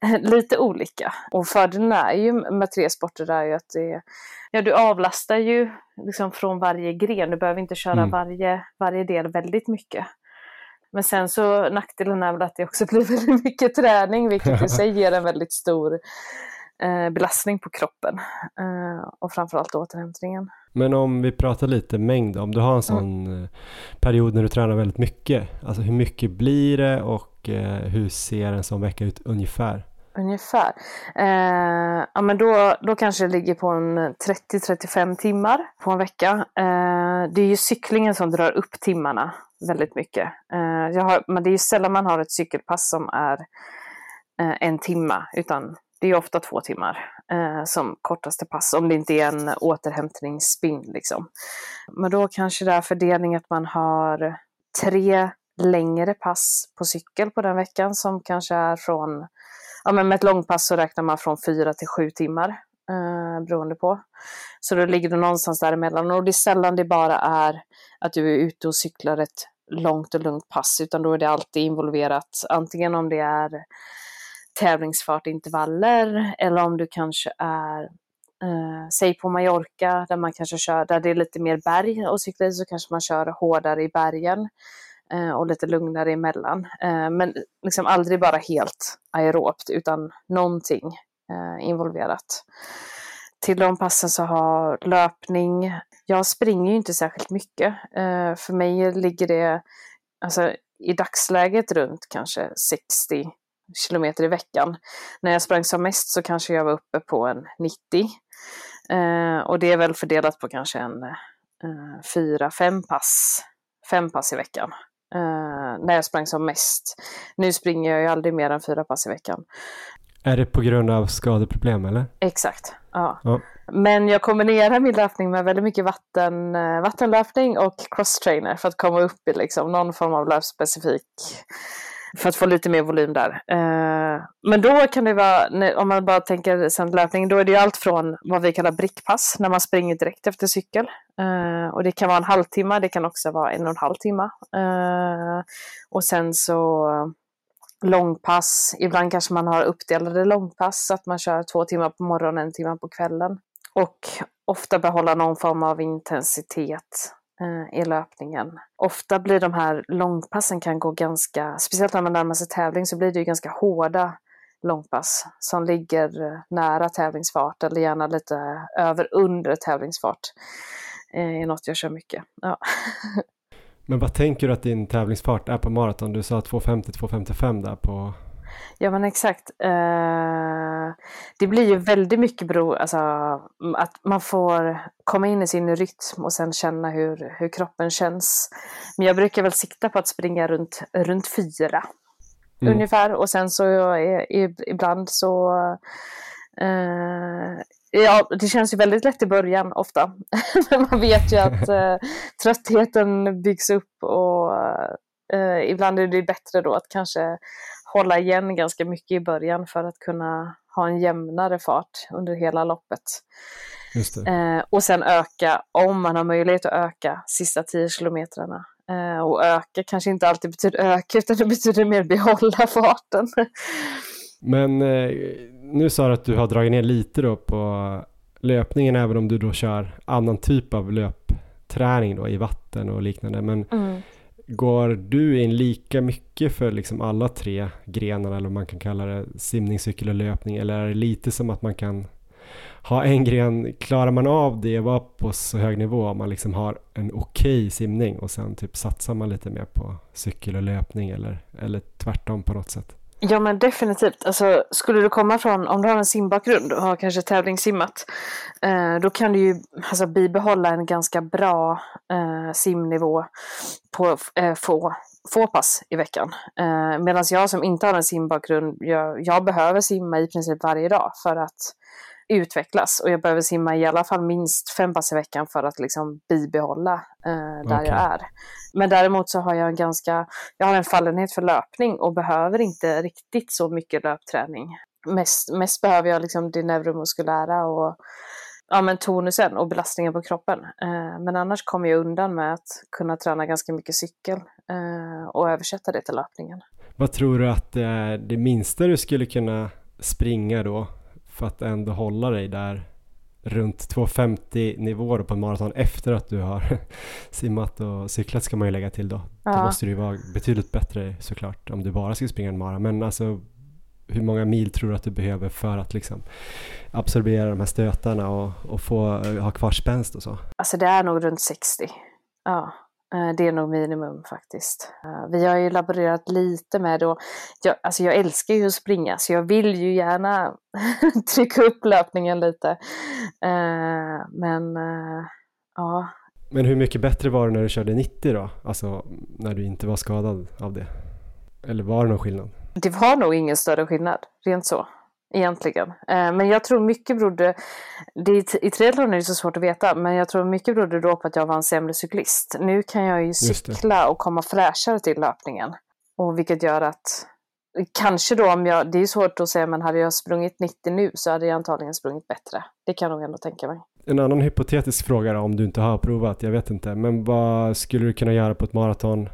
[LAUGHS] lite olika. Och fördelen är ju med tre sporter är ju att det, ja, du avlastar ju liksom från varje gren. Du behöver inte köra mm. varje, varje del väldigt mycket. Men sen så nackdelen är väl att det också [LAUGHS] blir väldigt mycket träning, vilket i sig ger en väldigt stor eh, belastning på kroppen. Eh, och framförallt återhämtningen.
Men om vi pratar lite mängd, om du har en sån mm. period när du tränar väldigt mycket, alltså hur mycket blir det och Eh, hur ser en sån vecka ut ungefär?
Ungefär. Eh, ja, men då, då kanske det ligger på en 30-35 timmar på en vecka. Eh, det är ju cyklingen som drar upp timmarna väldigt mycket. Eh, jag har, men det är ju sällan man har ett cykelpass som är eh, en timma, utan det är ofta två timmar eh, som kortaste pass, om det inte är en återhämtningsspinn. Liksom. Men då kanske det är fördelning att man har tre längre pass på cykel på den veckan som kanske är från ja, men med ett långpass så räknar man från fyra till sju timmar eh, beroende på. Så då ligger du någonstans däremellan och det är sällan det bara är att du är ute och cyklar ett långt och lugnt pass utan då är det alltid involverat antingen om det är tävlingsfartintervaller eller om du kanske är eh, säg på Mallorca där man kanske kör, där det är lite mer berg och cykla i så kanske man kör hårdare i bergen. Eh, och lite lugnare emellan. Eh, men liksom aldrig bara helt aerobt utan någonting eh, involverat. Till de passen så har löpning, jag springer ju inte särskilt mycket. Eh, för mig ligger det, alltså i dagsläget runt kanske 60 kilometer i veckan. När jag sprang som mest så kanske jag var uppe på en 90. Eh, och det är väl fördelat på kanske en eh, fyra, fem pass, fem pass i veckan. Eh, när jag sprang som mest. Nu springer jag ju aldrig mer än fyra pass i veckan.
Är det på grund av skadeproblem eller?
Exakt, ja.
Ja.
Men jag kombinerar min löpning med väldigt mycket vatten, eh, vattenlöpning och crosstrainer för att komma upp i liksom någon form av löpspecifik för att få lite mer volym där. Eh, men då kan det vara, om man bara tänker sen löpning, då är det ju allt från vad vi kallar brickpass, när man springer direkt efter cykel. Eh, och det kan vara en halvtimme, det kan också vara en och en halv timme. Eh, och sen så långpass, ibland kanske man har uppdelade långpass, så att man kör två timmar på morgonen, en timme på kvällen. Och ofta behålla någon form av intensitet Eh, i löpningen. Ofta blir de här långpassen kan gå ganska, speciellt när man närmar sig tävling så blir det ju ganska hårda långpass som ligger eh, nära tävlingsfart eller gärna lite över under tävlingsfart. Eh, det är något jag kör mycket. Ja. [LAUGHS]
Men vad tänker du att din tävlingsfart är på maraton? Du sa 250-255 där på...
Ja men exakt. Eh, det blir ju väldigt mycket bero, alltså, m- att man får komma in i sin rytm och sen känna hur, hur kroppen känns. Men jag brukar väl sikta på att springa runt, runt fyra
Mm.
ungefär och sen så är, i- ibland så eh, Ja, det känns ju väldigt lätt i början ofta. [LAUGHS] Men man vet ju att [LAUGHS] eh, tröttheten byggs upp och eh, ibland är det bättre då att kanske hålla igen ganska mycket i början för att kunna ha en jämnare fart under hela loppet. Eh, och sen öka, om man har möjlighet att öka, sista 10 kilometrarna. Eh, och öka kanske inte alltid betyder öka, utan det betyder mer behålla [LAUGHS] farten.
Men eh, nu sa du att du har dragit ner lite då på löpningen även om du då kör annan typ av löpträning då i vatten och liknande. Men
Mm
går du in lika mycket för liksom alla tre grenarna eller vad man kan kalla det, simning, cykel och löpning eller är det lite som att man kan ha en gren, klarar man av det och vara på så hög nivå om man liksom har en okej simning och sen typ satsar man lite mer på cykel och löpning eller, eller tvärtom på något sätt?
Ja men definitivt. Alltså, skulle du komma från, om du har en simbakgrund och har kanske tävlingssimmat, eh, då kan du ju alltså, bibehålla en ganska bra eh, simnivå på eh, få, få pass i veckan. Eh, Medan jag som inte har en simbakgrund, jag, jag behöver simma i princip varje dag för att utvecklas och jag behöver simma i alla fall minst fem pass i veckan för att liksom bibehålla eh, där
Okej.
jag är. Men däremot så har jag en ganska, jag har en fallenhet för löpning och behöver inte riktigt så mycket löpträning. Mest, mest behöver jag liksom det neuromuskulära och ja, men tonusen och belastningen på kroppen. Eh, men annars kommer jag undan med att kunna träna ganska mycket cykel eh, och översätta det till löpningen.
Vad tror du att det är det minsta du skulle kunna springa då för att ändå hålla dig där runt 250 nivåer på en maraton efter att du har [LAUGHS] simmat och cyklat ska man ju lägga till då. Då
Ja.
måste det ju vara betydligt bättre såklart om du bara ska springa en mara. Men alltså hur många mil tror du att du behöver för att liksom absorbera de här stötarna och, och få eh, ha kvar spänst och så?
Alltså det är nog runt 60. Ja, det är nog minimum faktiskt. Eh, Vi har ju laborerat lite med det och jag, alltså jag älskar ju att springa så jag vill ju gärna [LAUGHS] trycka upp löpningen lite. Eh, Men eh, ja,
Men hur mycket bättre var det när du körde 90 då? Alltså när du inte var skadad av det? Eller var det någon skillnad?
det var nog ingen större skillnad, rent så. Egentligen. Eh, Men jag tror mycket berodde, det, är- i triathlon är det så svårt att veta, men jag tror mycket berodde då på att jag var en sämre cyklist. Nu kan jag ju cykla och komma fräschare till löpningen. Och vilket gör att, kanske då om jag, det är svårt att säga, men hade jag sprungit 90 nu så hade jag antagligen sprungit bättre. Det kan jag nog ändå tänka mig.
En annan hypotetisk fråga då, om du inte har provat, jag vet inte, men vad skulle du kunna göra på ett maraton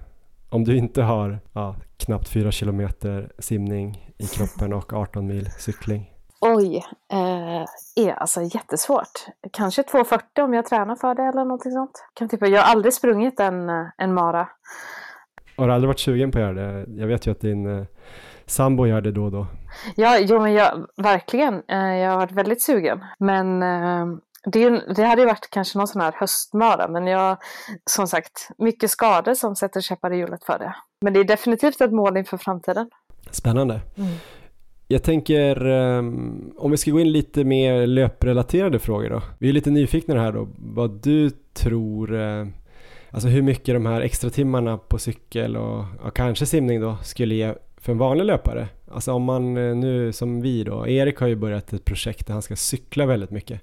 om du inte har ja, knappt 4 kilometer simning i kroppen och 18 mil cykling?
Oj, eh, är alltså jättesvårt. Kanske 2,40 om jag tränar för det eller någonting sånt. Kan typ, jag har aldrig sprungit en, en mara.
Har du aldrig varit sugen på att göra det? Jag vet ju att din eh, sambo gör det då och då.
Ja, jo, men jag, verkligen. Eh, jag har varit väldigt sugen. Men eh, det, det hade ju varit kanske någon sån här höstmara, men jag, som sagt, mycket skador som sätter käppar i hjulet för det. Men det är definitivt ett mål inför framtiden.
Spännande. Mm. Jag tänker, um, om vi ska gå in lite mer löprelaterade frågor då. Vi är lite nyfikna här då, vad du tror, uh, alltså hur mycket de här extra timmarna på cykel och, och kanske simning då skulle ge för en vanlig löpare. Alltså om man uh, nu som vi då, Erik har ju börjat ett projekt där han ska cykla väldigt mycket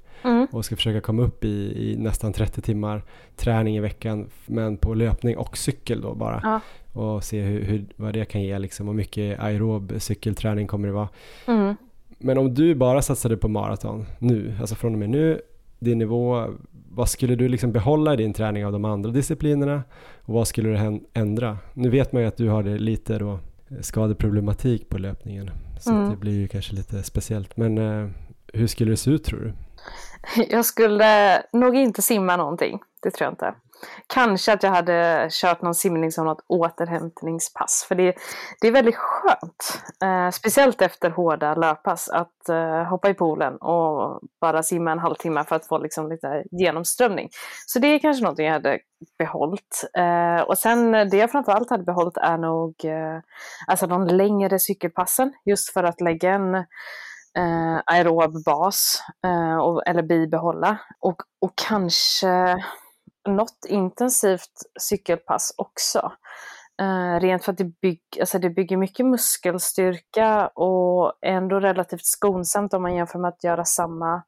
mm. och ska försöka komma upp i, i, nästan 30 timmar träning i veckan men på löpning och cykel då bara. Ja och se hur, hur, vad det kan ge liksom och mycket aerob cykelträning kommer det vara. Mm. Men om du bara satsade på maraton nu, alltså från och med nu, din nivå, vad skulle du liksom behålla i din träning av de andra disciplinerna och vad skulle du ändra? Nu vet man ju att du har det lite då skadeproblematik på löpningen så mm. det blir ju kanske lite speciellt men eh, hur skulle det se ut tror du? [LAUGHS]
Jag skulle nog inte simma någonting, det tror jag inte. Kanske att jag hade kört någon simning som något återhämtningspass. För det, det är väldigt skönt, eh, speciellt efter hårda löppass, att eh, hoppa i poolen och bara simma en halvtimme för att få liksom lite genomströmning. Så det är kanske något jag hade behållit. Eh, och sen det jag framförallt hade behållit är nog eh, alltså de längre cykelpassen, just för att lägga en eh, aerob bas eh, och, eller bibehålla. Och, och kanske något intensivt cykelpass också. Eh, rent för att det, bygg, alltså det bygger mycket muskelstyrka och är ändå relativt skonsamt om man jämför med att göra samma,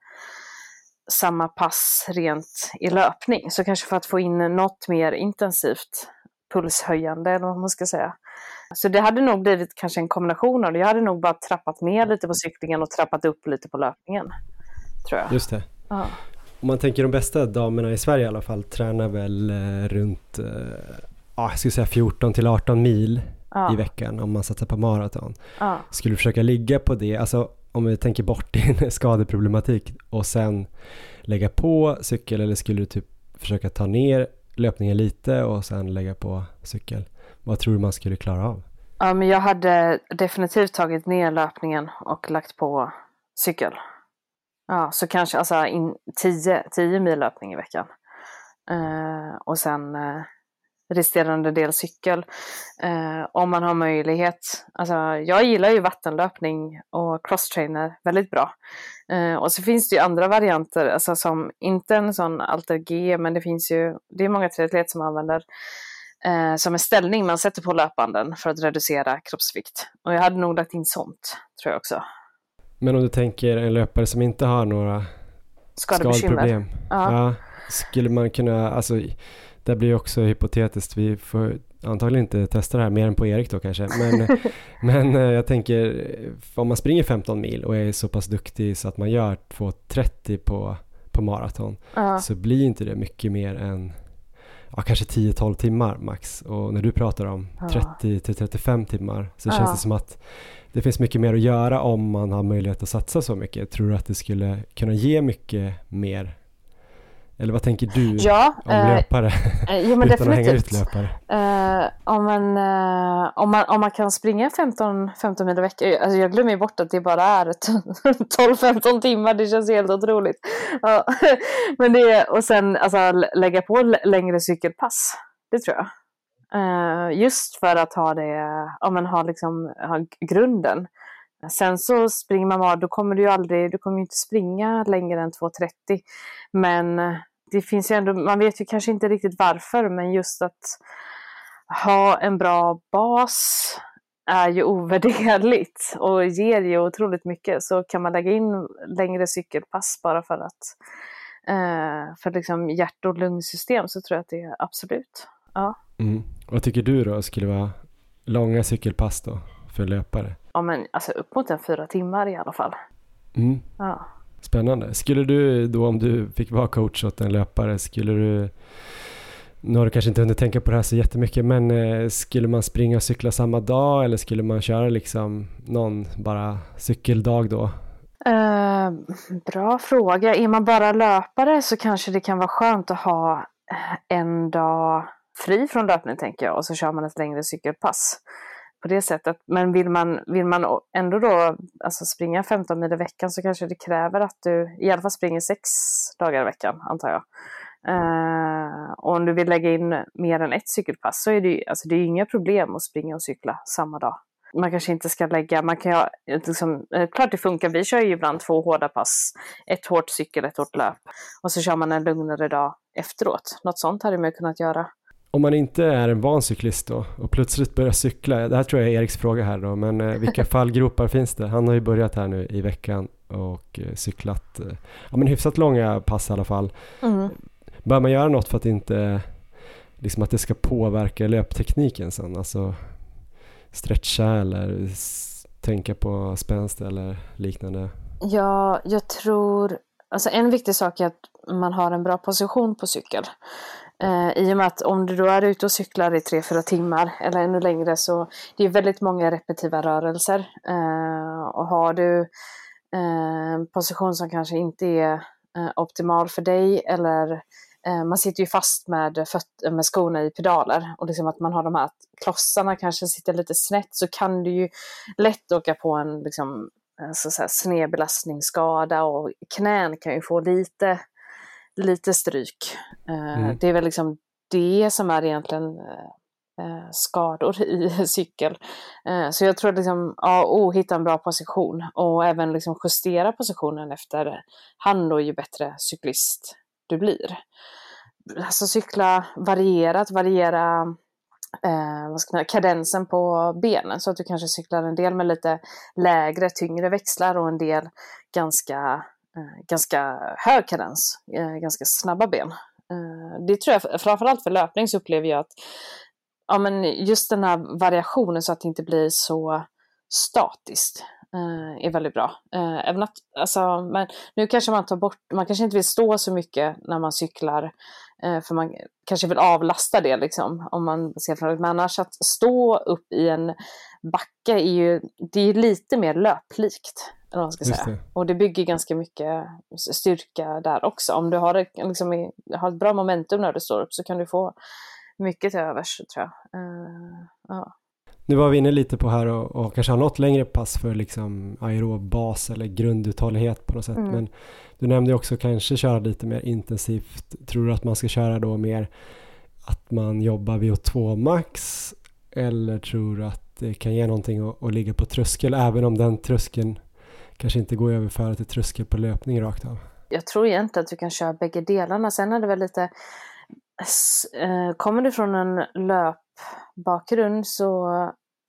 samma pass rent i löpning. Så kanske för att få in något mer intensivt pulshöjande eller vad man ska säga. Så det hade nog blivit kanske en kombination av det. Jag hade nog bara trappat ner lite på cyklingen och trappat upp lite på löpningen. Tror jag.
Just det. Uh om man tänker de bästa damerna i Sverige i alla fall tränar väl eh, runt, eh, ja, jag skulle säga 14 till 18 mil ja. i veckan om man satsar på maraton. Ja. Skulle du försöka ligga på det, alltså om vi tänker bort [LAUGHS] din skadeproblematik och sen lägga på cykel eller skulle du typ försöka ta ner löpningen lite och sen lägga på cykel? Vad tror du man skulle klara av?
Ja, men jag hade definitivt tagit ner löpningen och lagt på cykel. Ja, så kanske alltså 10 mil löpning i veckan. Eh, och sen eh, resterande del cykel. Eh, om man har möjlighet. Alltså, jag gillar ju vattenlöpning och crosstrainer väldigt bra. Eh, och så finns det ju andra varianter, alltså som inte en sån alter G, men det finns ju, det är många triatleter som använder eh, som en ställning man sätter på löpbanden för att reducera kroppsvikt. Och jag hade nog lagt in sånt, tror jag också.
Men om du tänker en löpare som inte har några skadproblem. Ja. ja. Skulle man kunna, alltså det blir också hypotetiskt, vi får antagligen inte testa det här mer än på Erik då kanske. Men, [LAUGHS] men eh, jag tänker, om man springer 15 mil och är så pass duktig så att man gör 2.30 på, på maraton ja. så blir inte det mycket mer än ja, kanske 10-12 timmar max. Och när du pratar om 30 35 timmar så känns det som att det finns mycket mer att göra om man har möjlighet att satsa så mycket. Tror du att det skulle kunna ge mycket mer? Eller vad tänker du ja, om eh, löpare? Eh, jo, men [LAUGHS] utan definitivt. att hänga ut löpare?
Eh, om, man, eh, om, man, om man kan springa 15, 15 mil i veckan. Alltså jag glömmer bort att det bara är [LAUGHS] 12-15 timmar. Det känns helt otroligt. Ja, [LAUGHS] men det, och sen alltså, lägga på längre cykelpass. Det tror jag. Uh, just för att ha det, ja men ha liksom, ha grunden. Sen så springer man bara, då kommer du ju aldrig, du kommer inte springa längre än 2.30. Men det finns ju ändå, man vet ju kanske inte riktigt varför, men just att ha en bra bas är ju [LAUGHS] ovärderligt och ger ju otroligt mycket. Så kan man lägga in längre cykelpass bara för att eh, för liksom hjärt och lungsystem så tror jag att det är absolut. Ja.
Mm. Vad tycker du då skulle vara långa cykelpass då för löpare?
Ja men alltså upp mot en fyra timmar i alla fall.
Mm. Ja. Spännande. Skulle du då om du fick vara coach åt en löpare, skulle du nu har du kanske inte hunnit tänka på det här så jättemycket, men eh, skulle man springa och cykla samma dag eller skulle man köra liksom någon bara cykeldag då?
Uh, bra fråga. Är man bara löpare så kanske det kan vara skönt att ha eh, en dag fri från löpning tänker jag och så kör man ett längre cykelpass på det sättet. Men vill man, vill man ändå då alltså springa 15 mil i veckan så kanske det kräver att du i alla fall springer sex dagar i veckan, antar jag. Uh, och om du vill lägga in mer än ett cykelpass så är det ju alltså det är inga problem att springa och cykla samma dag. Man kanske inte ska lägga, man kan ju, liksom, eh, klart det funkar, vi kör ju ibland två hårda pass, ett hårt cykel, ett hårt löp. Och så kör man en lugnare dag efteråt. Något sånt hade man kunnat göra.
Om man inte är en van cyklist då och plötsligt börjar cykla, det här tror jag är Eriks fråga här då, men eh, vilka [LAUGHS] fallgropar finns det? Han har ju börjat här nu i veckan och eh, cyklat, eh, ja men hyfsat långa pass i alla fall. Mm. Bör man göra något för att inte, liksom att det ska påverka löptekniken sen? Alltså stretcha eller tänka på spänst eller liknande?
Ja, jag tror, alltså en viktig sak är att man har en bra position på cykel. Eh, I och med att om du då är ute och cyklar i tre fyra timmar eller ännu längre så det är väldigt många repetitiva rörelser. Eh, och har du eh, en position som kanske inte är eh, optimal för dig eller Eh, man sitter ju fast med, föt- med skorna i pedaler och liksom att man har de här klossarna kanske sitter lite snett så kan du ju lätt åka på en liksom, eh, så säga, snedbelastningsskada och knän kan ju få lite, lite stryk. Eh, mm. Det är väl liksom det som är egentligen eh, skador i [LAUGHS] cykel. Så jag tror liksom A och O, hitta en bra position och även liksom justera positionen efter hand då ju bättre cyklist du blir. Alltså cykla varierat, variera eh, vad ska man, kadensen på benen så att du kanske cyklar en del med lite lägre, tyngre växlar och en del ganska, eh, Eh, ganska hög kadens, eh, ganska snabba ben. Eh, det tror jag, framförallt för löpning så upplever jag att ja, men just den här variationen så att det inte blir så statiskt är väldigt bra. Även att, alltså, men nu kanske man tar bort, man kanske inte vill stå så mycket när man cyklar, för man kanske vill avlasta det liksom, om man ser från Men annars att stå upp i en backe är ju, det är lite mer löplikt. Eller man ska säga. Det. Och det bygger ganska mycket styrka där också. Om du har, det, liksom, har ett bra momentum när du står upp så kan du få mycket till övers tror jag. Uh, ja.
Nu var vi inne lite på här och, och kanske ha något längre pass för liksom aerob bas eller grunduthållighet på något sätt. Mm. Men du nämnde också kanske köra lite mer intensivt. Tror du att man ska köra då mer att man jobbar VO2 max eller tror du att det kan ge någonting att, att ligga på tröskel även om den tröskeln kanske inte går att överföra till tröskel på löpning rakt av?
Jag tror egentligen att du kan köra bägge delarna. Sen är det väl lite eh, Kommer du från en löpbakgrund så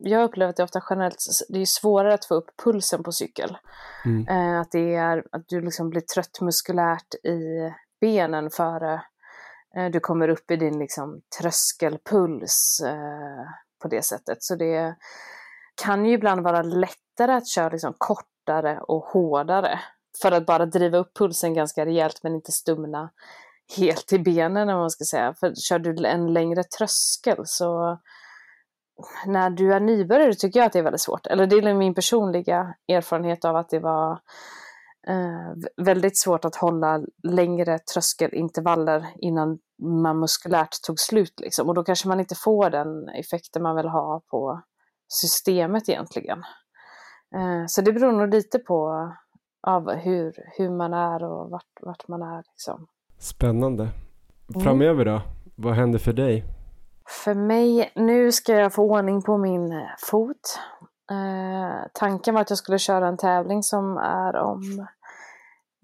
jag upplever att det ofta generellt det är svårare att få upp pulsen på cykel. Mm. Eh, att det är att du liksom blir trött muskulärt i benen före eh, du kommer upp i din liksom, tröskelpuls eh, på det sättet. Så det kan ju ibland vara lättare att köra liksom, kortare och hårdare för att bara driva upp pulsen ganska rejält men inte stumna helt i benen om man ska säga. För kör du en längre tröskel så när du är nybörjare tycker jag att det är väldigt svårt. Eller det är min personliga erfarenhet av att det var eh, väldigt svårt att hålla längre tröskelintervaller innan man muskulärt tog slut. Liksom. Och då kanske man inte får den effekten man vill ha på systemet egentligen. Eh, så det beror nog lite på av hur, hur man är och vart, vart man är. Liksom.
Spännande. Mm. Framöver då? Vad händer för dig?
För mig, nu ska jag få ordning på min eh, fot. Eh, tanken var att jag skulle köra en tävling som är om,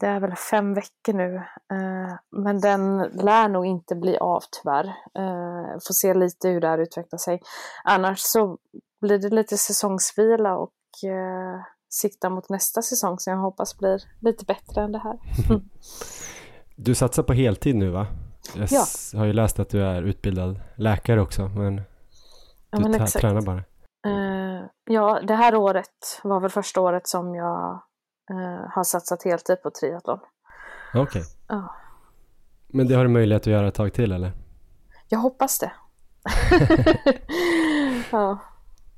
det är väl fem veckor nu. Eh, men den lär nog inte bli av tyvärr. Eh, får se lite hur det här utvecklar sig. Annars så blir det lite säsongsvila och eh, sikta mot nästa säsong som jag hoppas blir lite bättre än det här. [LAUGHS]
du satsar på heltid nu va? Jag ja. har ju läst att du är utbildad läkare också, men ja, du men tränar bara.
Uh, ja, det här året var väl första året som jag uh, har satsat heltid på triathlon.
Okej. Okay. Uh. Men det har du möjlighet att göra ett tag till eller?
Jag hoppas det. [LAUGHS] [LAUGHS]
ja.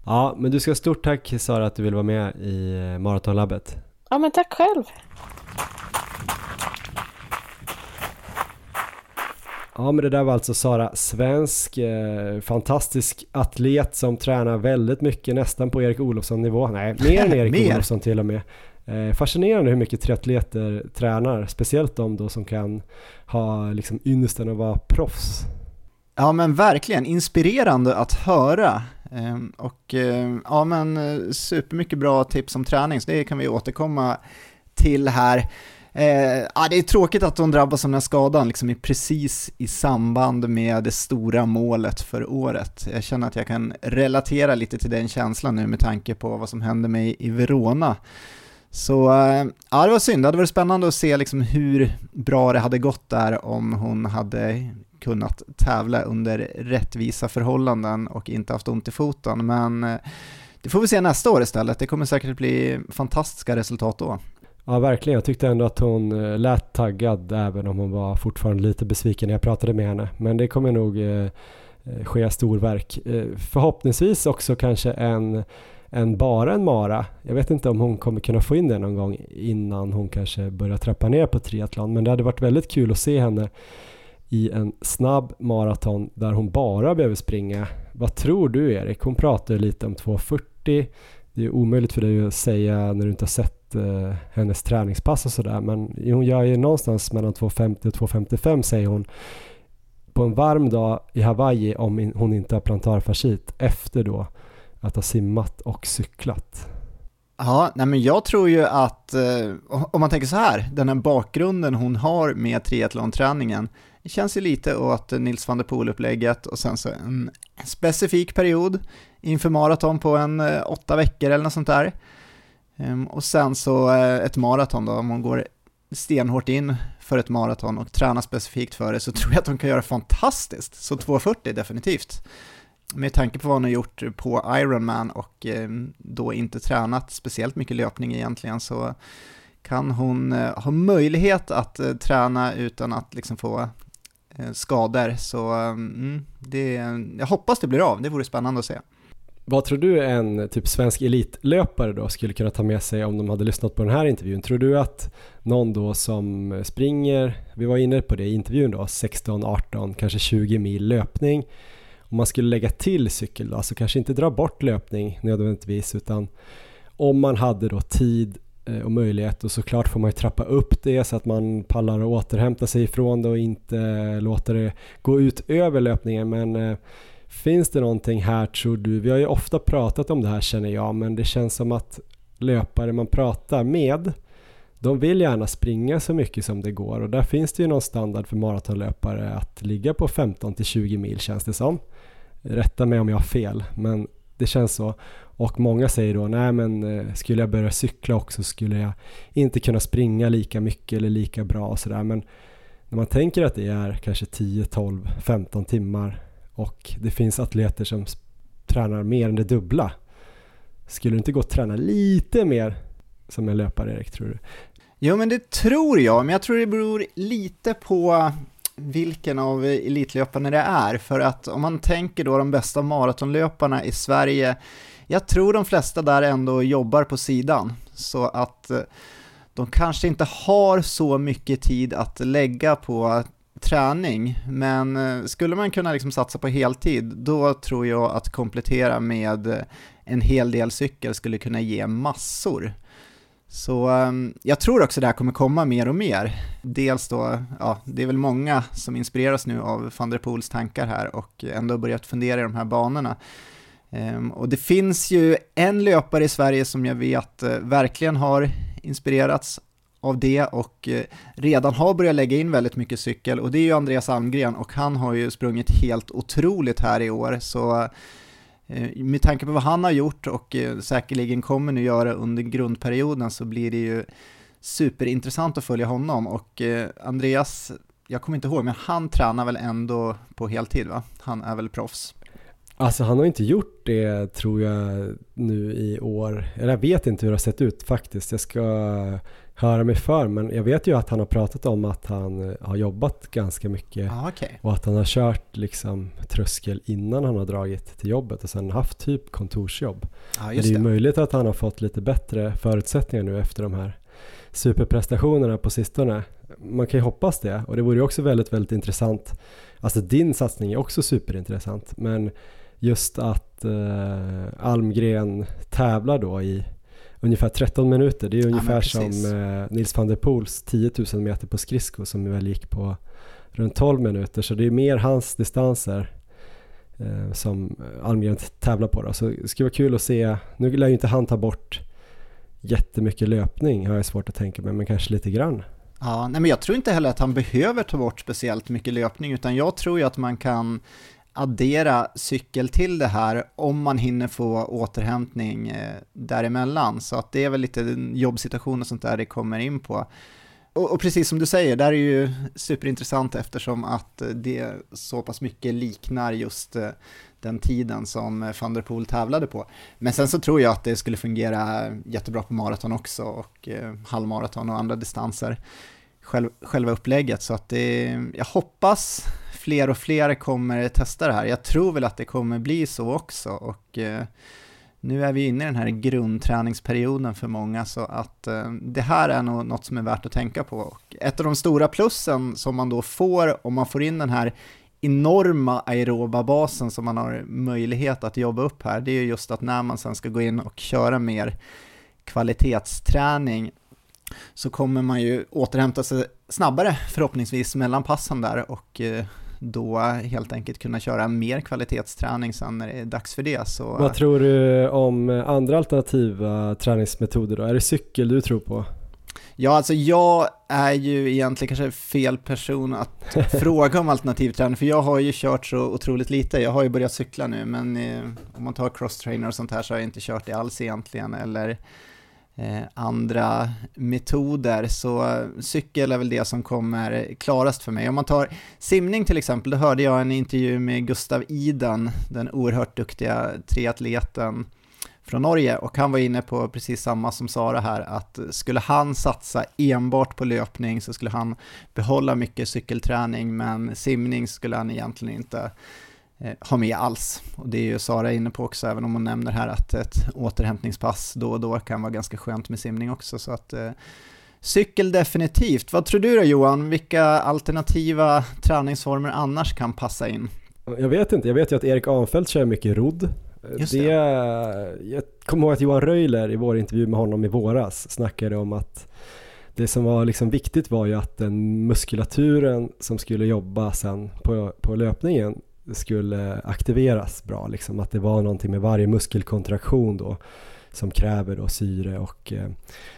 Ja, men du ska ha stort tack Sara att du vill vara med i eh, Maratonlabbet.
Ja, men tack själv.
Ja men det där var alltså Sara Svensk, eh, fantastisk atlet som tränar väldigt mycket, nästan på Erik Olofsson nivå. Nej, mer än Erik [LAUGHS]
Mer.
Olofsson till och med. Eh, fascinerande hur mycket triatleter tränar, speciellt de då som kan ha liksom ynnesten att vara proffs.
Ja men verkligen, inspirerande att höra. Ehm, och ehm, ja men eh, supermycket bra tips om träning, så det kan vi återkomma till här. Eh, ja, det är tråkigt att hon drabbas av den här skadan liksom precis i samband med det stora målet för året. Jag känner att jag kan relatera lite till den känslan nu med tanke på vad som hände mig i Verona. Så eh, ja, det var synd. Det hade varit spännande att se liksom hur bra det hade gått där om hon hade kunnat tävla under rättvisa förhållanden och inte haft ont i foten. Men eh, det får vi se nästa år istället. Det kommer säkert bli fantastiska resultat då.
Ja verkligen, jag tyckte ändå att hon eh, lät taggad även om hon var fortfarande lite besviken när jag pratade med henne. Men det kommer nog eh, eh, ske storverk. Eh, förhoppningsvis också kanske en, en bara en mara. Jag vet inte om hon kommer kunna få in det någon gång innan hon kanske börjar trappa ner på triathlon. Men det hade varit väldigt kul att se henne i en snabb maraton där hon bara behöver springa. Vad tror du Erik? Hon pratar ju lite om 2.40. Det är omöjligt för dig att säga när du inte har sett eh, hennes träningspass och sådär. Men hon gör ju någonstans mellan 2.50 och 2.55 säger hon på en varm dag i Hawaii om hon inte har plantarfascit efter då att ha simmat och cyklat.
Ja, nej men jag tror ju att, eh, om man tänker så här, den här bakgrunden hon har med triathlonträningen, det känns ju lite åt Nils van der Poel-upplägget och sen så en specifik period inför maraton på en eh, åtta veckor eller något sånt där. Ehm, och sen så eh, ett maraton då, om hon går stenhårt in för ett maraton och tränar specifikt för det så [LAUGHS] tror jag att hon kan göra fantastiskt. Så 2.40 definitivt. Med tanke på vad hon har gjort på Ironman och ehm, då inte tränat speciellt mycket löpning egentligen så kan hon eh, ha möjlighet att träna utan att liksom få Eh, skador. Så ehm, mm, det, jag hoppas det blir av, det vore spännande att se.
Vad tror du en typ svensk elitlöpare då skulle kunna ta med sig om de hade lyssnat på den här intervjun? Tror du att någon då som springer, vi var inne på det i intervjun då, 16, 18, kanske 20 mil löpning. Om man skulle lägga till cykel då, alltså kanske inte dra bort löpning nödvändigtvis utan om man hade då tid Eh, och möjlighet och såklart får man ju trappa upp det så att man pallar att återhämta sig ifrån det och inte eh, låta det gå ut över löpningen men eh, Finns det någonting här tror du? Vi har ju ofta pratat om det här känner jag, men det känns som att löpare man pratar med, de vill gärna springa så mycket som det går och där finns det ju någon standard för maratonlöpare att ligga på 15 till 20 mil känns det som. Rätta mig om jag har fel, men det känns så. Och många säger då, nej men eh, skulle jag börja cykla också skulle jag inte kunna springa lika mycket eller lika bra och sådär. Men när man tänker att det är kanske 10, 12, 15 timmar och det finns atleter som tränar mer än det dubbla. Skulle det inte gå att träna lite mer som en löpare Erik, tror du?
Jo, men det tror jag, men jag tror det beror lite på vilken av elitlöparna det är, för att om man tänker då de bästa maratonlöparna i Sverige, jag tror de flesta där ändå jobbar på sidan, så att eh, de kanske inte har så mycket tid att lägga på träning, men eh, skulle man kunna liksom satsa på heltid, då tror jag att komplettera med eh, en hel del cykel skulle kunna ge massor. Så ehm, jag tror också det här kommer komma mer och mer. Dels då, ja, det är väl många som inspireras nu av van der Poels tankar här och ändå börjat fundera i de här banorna. Ehm, och det finns ju en löpare i Sverige som jag vet eh, verkligen har inspirerats av det och eh, redan har börjat lägga in väldigt mycket cykel och det är ju Andreas Almgren och han har ju sprungit helt otroligt här i år så eh, med tanke på vad han har gjort och säkerligen kommer nu göra under grundperioden så blir det ju superintressant att följa honom och Andreas, jag kommer inte ihåg, men han tränar väl ändå på heltid va? Han är väl proffs?
Alltså han har inte gjort det tror jag nu i år. Eller jag vet inte hur det har sett ut faktiskt. Jag ska höra mig för men jag vet ju att han har pratat om att han har jobbat ganska mycket
Ah, okay.
och att han har kört liksom tröskel innan han har dragit till jobbet och sen haft typ kontorsjobb.
Just
det är ju möjligt att han har fått lite bättre förutsättningar nu efter de här superprestationerna på sistone. Man kan ju hoppas det och det vore ju också väldigt, väldigt intressant. Alltså din satsning är också superintressant men just att eh, Almgren tävlar då i ungefär 13 minuter. Det är ungefär ja, som eh, Nils van der Poels 10 000 meter på skridsko som väl gick på runt 12 minuter. Så det är mer hans distanser eh, som Almgren tävlar på. Då. Så det skulle vara kul att se. Nu lär ju inte han ta bort jättemycket löpning har jag svårt att tänka mig, men kanske lite grann.
Ja, nej men jag tror inte heller att han behöver ta bort speciellt mycket löpning, utan jag tror ju att man kan addera cykel till det här om man hinner få återhämtning eh, däremellan. Så att det är väl lite jobbsituation och sånt där det kommer in på. Och, och, precis som du säger, det här är ju superintressant eftersom att eh, det så pass mycket liknar just eh, den tiden som van der Poel tävlade på. Men sen så tror jag att det skulle fungera jättebra på maraton också och halvmaraton och andra distanser. Själv, själva upplägget så att det, jag hoppas fler och fler kommer testa det här. Jag tror väl att det kommer bli så också och eh, nu är vi inne i den här grundträningsperioden för många så att eh, det här är nog något som är värt att tänka på. Och ett av de stora plussen som man då får om man får in den här enorma aeroba basen som man har möjlighet att jobba upp här, det är ju just att när man sen ska gå in och köra mer kvalitetsträning så kommer man ju återhämta sig snabbare förhoppningsvis mellan passen där och eh, då helt enkelt kunna köra mer kvalitetsträning sen när det är dags för det. Så...
Vad tror du om andra alternativa träningsmetoder då? Är det cykel du tror på?
Ja, alltså jag är ju egentligen kanske fel person att [LAUGHS] fråga om alternativ träning, för jag har ju kört så otroligt lite. Jag har ju börjat cykla nu, men eh, om man tar crosstrainer och sånt här så har jag inte kört det alls egentligen, eller Eh, andra metoder, så cykel är väl det som kommer klarast för mig. Om man tar simning till exempel, då hörde jag en intervju med Gustav Iden, den oerhört duktiga triatleten, från Norge och han var inne på precis samma som Sara här att skulle han satsa enbart på löpning så skulle han behålla mycket cykelträning men simning skulle han egentligen inte eh, ha med alls. Och det är ju Sara inne på också, även om hon nämner här att ett återhämtningspass då och då kan vara ganska skönt med simning också. Så att eh, cykel definitivt. Vad tror du då Johan, vilka alternativa träningsformer annars kan passa in?
Jag vet inte, jag vet ju att Erik Anfeldt kör mycket rodd det, det. Jag kommer ihåg att Johan Röjler i vår intervju med honom i våras snackade om att det som var liksom viktigt var ju att den muskulaturen som skulle jobba sen på, på löpningen skulle aktiveras bra, liksom att det var någonting med varje muskelkontraktion då som kräver då syre och eh,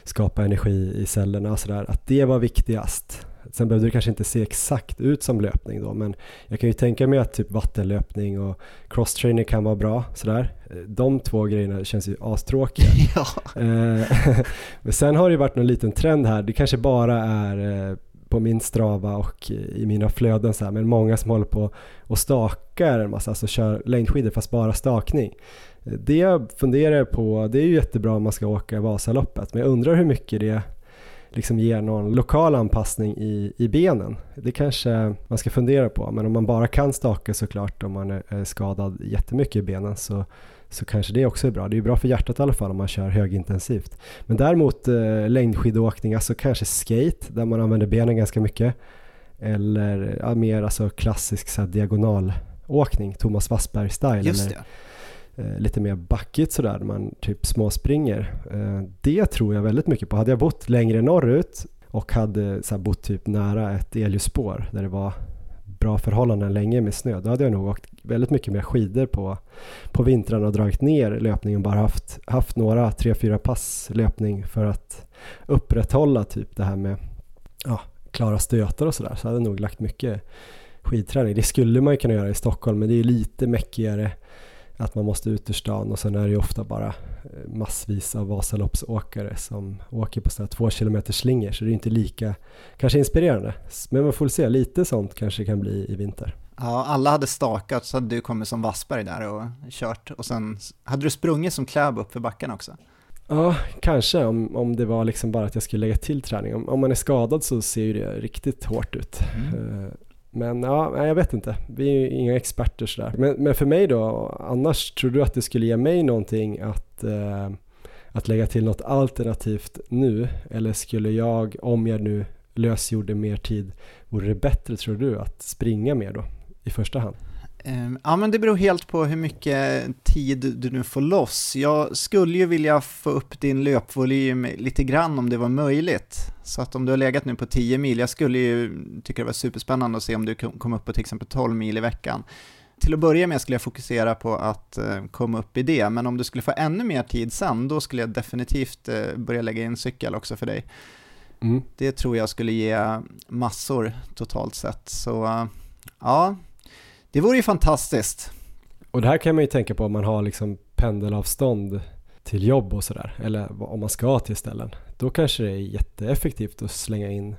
skapa energi i cellerna och sådär, att det var viktigast. Sen behövde det kanske inte se exakt ut som löpning då, men jag kan ju tänka mig att typ vattenlöpning och crosstraining kan vara bra sådär. De två grejerna känns ju astråkiga. [LAUGHS] Ja. Eh, [LAUGHS] men sen har det ju varit någon liten trend här, det kanske bara är eh, på min strava och i mina flöden så här, men många som håller på och stakar en massa, alltså kör längdskidor fast bara stakning. Det jag funderar på, det är ju jättebra om man ska åka Vasaloppet, men jag undrar hur mycket det liksom ger någon lokal anpassning i, i benen. Det kanske man ska fundera på, men om man bara kan staka såklart om man är skadad jättemycket i benen så, så kanske det också är bra. Det är bra för hjärtat i alla fall om man kör högintensivt. Men däremot eh, längdskidåkning, alltså kanske skate där man använder benen ganska mycket eller ja, mer alltså klassisk så här, diagonalåkning, Thomas Wassberg-style.
Just det.
Eh, lite mer backigt sådär, man typ småspringer. Eh, det tror jag väldigt mycket på. Hade jag bott längre norrut och hade så bott typ nära ett elljusspår där det var bra förhållanden länge med snö, då hade jag nog åkt väldigt mycket mer skidor på, på vintrarna och dragit ner löpningen och bara haft, haft några tre, fyra pass löpning för att upprätthålla typ det här med ja, klara stötar och sådär. Så hade jag nog lagt mycket skidträning. Det skulle man ju kunna göra i Stockholm men det är lite mäckigare att man måste ut ur stan och sen är det ju ofta bara massvis av Vasaloppsåkare som åker på sådana två kilometer slingor så det är inte lika kanske inspirerande. Men man får väl se, lite sånt kanske kan bli i vinter.
Ja, alla hade stakat så hade du kommit som Wassberg där och kört och sen hade du sprungit som Kläb upp för backen också?
Ja, kanske om, om det var liksom bara att jag skulle lägga till träning. Om, om man är skadad så ser ju det riktigt hårt ut. Mm. Men ja, jag vet inte. Vi är ju inga experter sådär. Men, men för mig då, annars, tror du att det skulle ge mig någonting att, eh, att lägga till något alternativt nu? Eller skulle jag, om jag nu lösgjorde mer tid, vore det bättre tror du att springa mer då i första hand?
Ehm, ja, men det beror helt på hur mycket tid du nu får loss. Jag skulle ju vilja få upp din löpvolym lite grann om det var möjligt. Så att om du har legat nu på 10 mil, jag skulle ju tycka det var superspännande att se om du kom upp på till exempel 12 mil i veckan. Till att börja med skulle jag fokusera på att eh, komma upp i det, men om du skulle få ännu mer tid sen, då skulle jag definitivt eh, börja lägga in cykel också för dig. Mm. Det tror jag skulle ge massor totalt sett. Så ja, det vore ju fantastiskt.
Och det här kan man ju tänka på om man har liksom pendelavstånd till jobb och sådär, eller om man ska till ställen. Då kanske det är jätteeffektivt att slänga in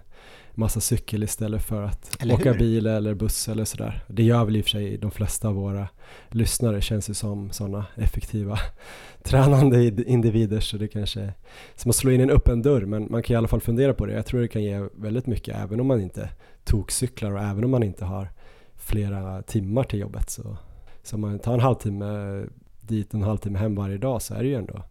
massa cykel istället för att eller åka hur? bil eller buss eller sådär. Det gör väl i och för sig de flesta av våra lyssnare känns ju som sådana effektiva [LAUGHS] tränande individer så det kanske är som att slå in en öppen dörr men man kan i alla fall fundera på det. Jag tror det kan ge väldigt mycket även om man inte tokcyklar och även om man inte har flera timmar till jobbet så, så om man tar en halvtimme dit och en halvtimme hem varje dag så är det ju ändå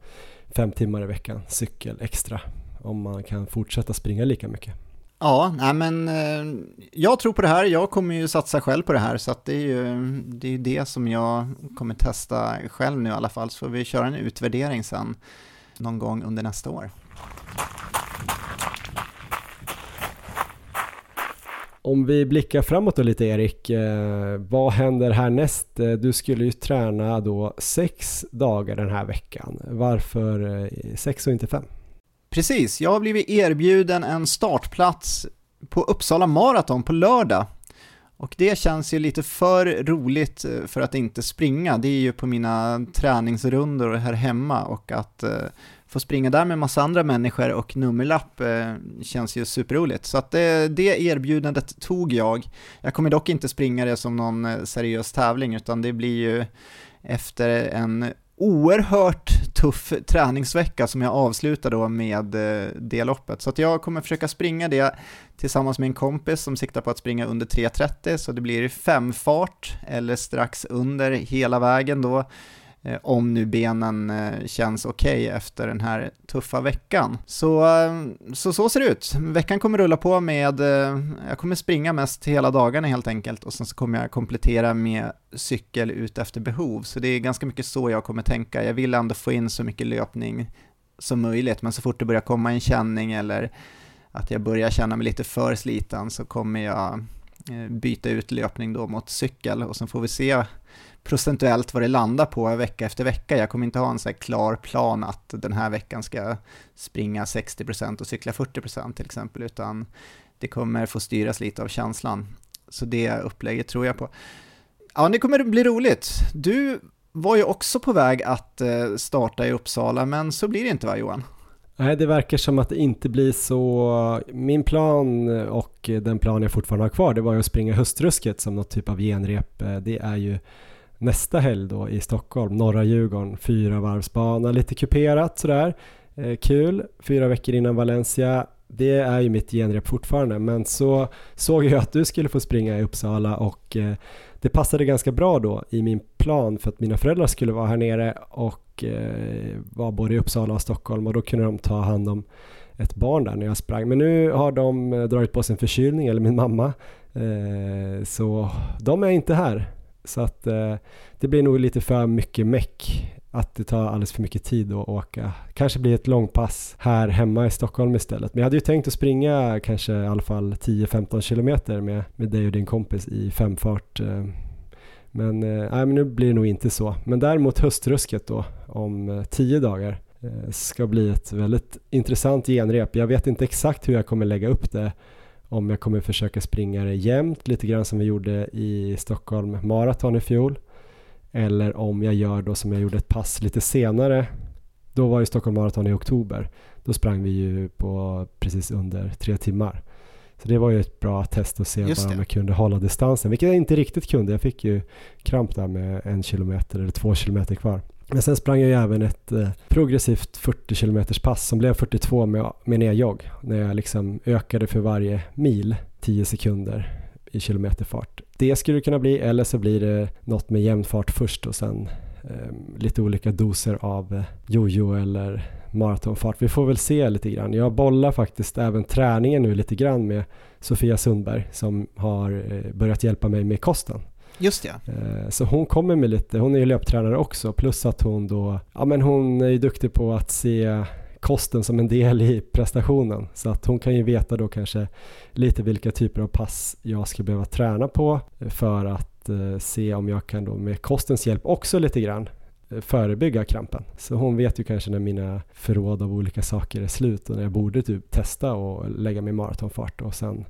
fem timmar i veckan cykel extra om man kan fortsätta springa lika mycket.
Ja, nej men eh, jag tror på det här. Jag kommer ju satsa själv på det här så att det är ju det, är det som jag kommer testa själv nu i alla fall så får vi köra en utvärdering sen någon gång under nästa år.
Om vi blickar framåt då lite Erik, eh, vad händer härnäst? Eh, du skulle ju träna då sex dagar den här veckan. Varför eh, sex och inte fem?
Precis, jag har blivit erbjuden en startplats på Uppsala Marathon på lördag. Och det känns ju lite för roligt för att inte springa. Det är ju på mina träningsrundor här hemma och att få springa där med massa andra människor och nummerlapp eh, känns ju superroligt. Så att det, det erbjudandet tog jag. Jag kommer dock inte springa det som någon eh, seriös tävling utan det blir ju efter en oerhört tuff träningsvecka som jag avslutar då med eh, det loppet. Så att jag kommer försöka springa det tillsammans med en kompis som siktar på att springa under 3.30 så det blir femfart eller strax under hela vägen då. Eh, om nu benen eh, känns okej okay efter den här tuffa veckan. Så, eh, så så ser det ut. Veckan kommer rulla på med, jag kommer springa mest hela dagarna helt enkelt och sen så kommer jag komplettera med cykel ut efter behov. Så det är ganska mycket så jag kommer tänka. Jag vill ändå få in så mycket löpning som möjligt, men så fort det börjar komma en känning eller att jag börjar känna mig lite för sliten så kommer jag Eh, byta ut löpning då mot cykel och sen får vi se procentuellt vad det landar på vecka efter vecka. Jag kommer inte ha en så klar plan att den här veckan ska springa 60% och cykla 40% till exempel, utan det kommer få styras lite av känslan. Så det upplägget tror jag på. Ja, det kommer bli roligt. Du var ju också på väg att eh, starta i Uppsala, men så blir det inte va Johan?
Nej, det verkar som att det inte blir så. Min plan och den plan jag fortfarande har kvar, det var ju att springa höstrusket som något typ av genrep. Det är ju nästa helg då i Stockholm, norra Djurgården, fyra varvsbana, lite kuperat sådär. Eh, kul, fyra veckor innan Valencia. Det är ju mitt genrep fortfarande, men så såg jag att du skulle få springa i Uppsala och eh, det passade ganska bra då i min plan för att mina föräldrar skulle vara här nere och eh, var både i Uppsala och Stockholm och då kunde de ta hand om ett barn där när jag sprang. Men nu har de eh, dragit på sig en förkylning, eller min mamma, eh, så de är inte här. Så att eh, det blir nog lite för mycket meck att det tar alldeles för mycket tid att åka. Kanske blir ett långpass här hemma i Stockholm istället. Men jag hade ju tänkt att springa kanske i alla fall 10-15 kilometer med, med dig och din kompis i femfart. Eh, men, eh, men nu blir det nog inte så. Men däremot höstrusket då om eh, tio dagar eh, ska bli ett väldigt intressant genrep. Jag vet inte exakt hur jag kommer lägga upp det om jag kommer försöka springa det jämnt, lite grann som vi gjorde i Stockholm Marathon i fjol. Eller om jag gör då som jag gjorde ett pass lite senare. Då var ju Stockholm Marathon i oktober. Då sprang vi ju på precis under tre timmar. Så det var ju ett bra test att se bara om jag kunde hålla distansen, vilket jag inte riktigt kunde. Jag fick ju kramp där med en kilometer eller två kilometer kvar. Men sen sprang jag ju även ett eh, progressivt 40 km pass som blev 42 med, med nedjogg. När jag liksom ökade för varje mil 10 sekunder i kilometerfart. Det skulle det kunna bli eller så blir det något med jämn fart först och sen eh, lite olika doser av eh, jojo eller maratonfart. Vi får väl se lite grann. Jag bollar faktiskt även träningen nu lite grann med Sofia Sundberg som har eh, börjat hjälpa mig med kosten.
Just ja.
Eh, så hon kommer med lite, hon är ju löptränare också, plus att hon då, ja men hon är ju duktig på att se kosten som en del i prestationen. Så att hon kan ju veta då kanske lite vilka typer av pass jag ska behöva träna på för att eh, se om jag kan då med kostens hjälp också lite grann förebygga krampen. Så hon vet ju kanske när mina förråd av olika saker är slut och när jag borde typ testa och lägga mig maratonfart och sen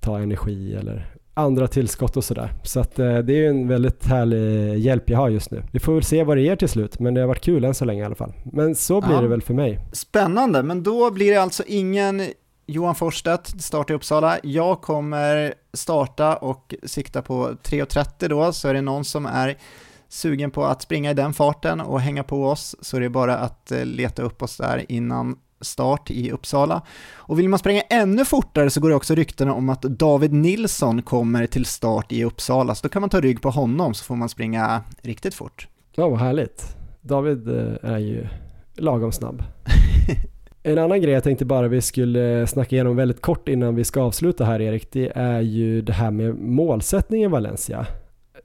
ta energi eller andra tillskott och sådär. Så att eh, det är ju en väldigt härlig hjälp jag har just nu. Vi får väl se vad det ger till slut, men det har varit kul än så länge i alla fall. Men så blir
Ja.
det väl för mig.
Spännande, men då blir det alltså ingen Johan Forsstedt start i Uppsala. Jag kommer starta och sikta på 3.30 då, så är det någon som är sugen på att springa i den farten och hänga på oss så är det bara att eh, leta upp oss där innan start i Uppsala. Och vill man springa ännu fortare så går det också rykten om att David Nilsson kommer till start i Uppsala, så då kan man ta rygg på honom så får man springa riktigt fort.
Ja, vad härligt. David eh, är ju lagom snabb. [LAUGHS] En annan grej jag tänkte bara vi skulle snacka igenom väldigt kort innan vi ska avsluta här Erik, det är ju det här med målsättningen i Valencia.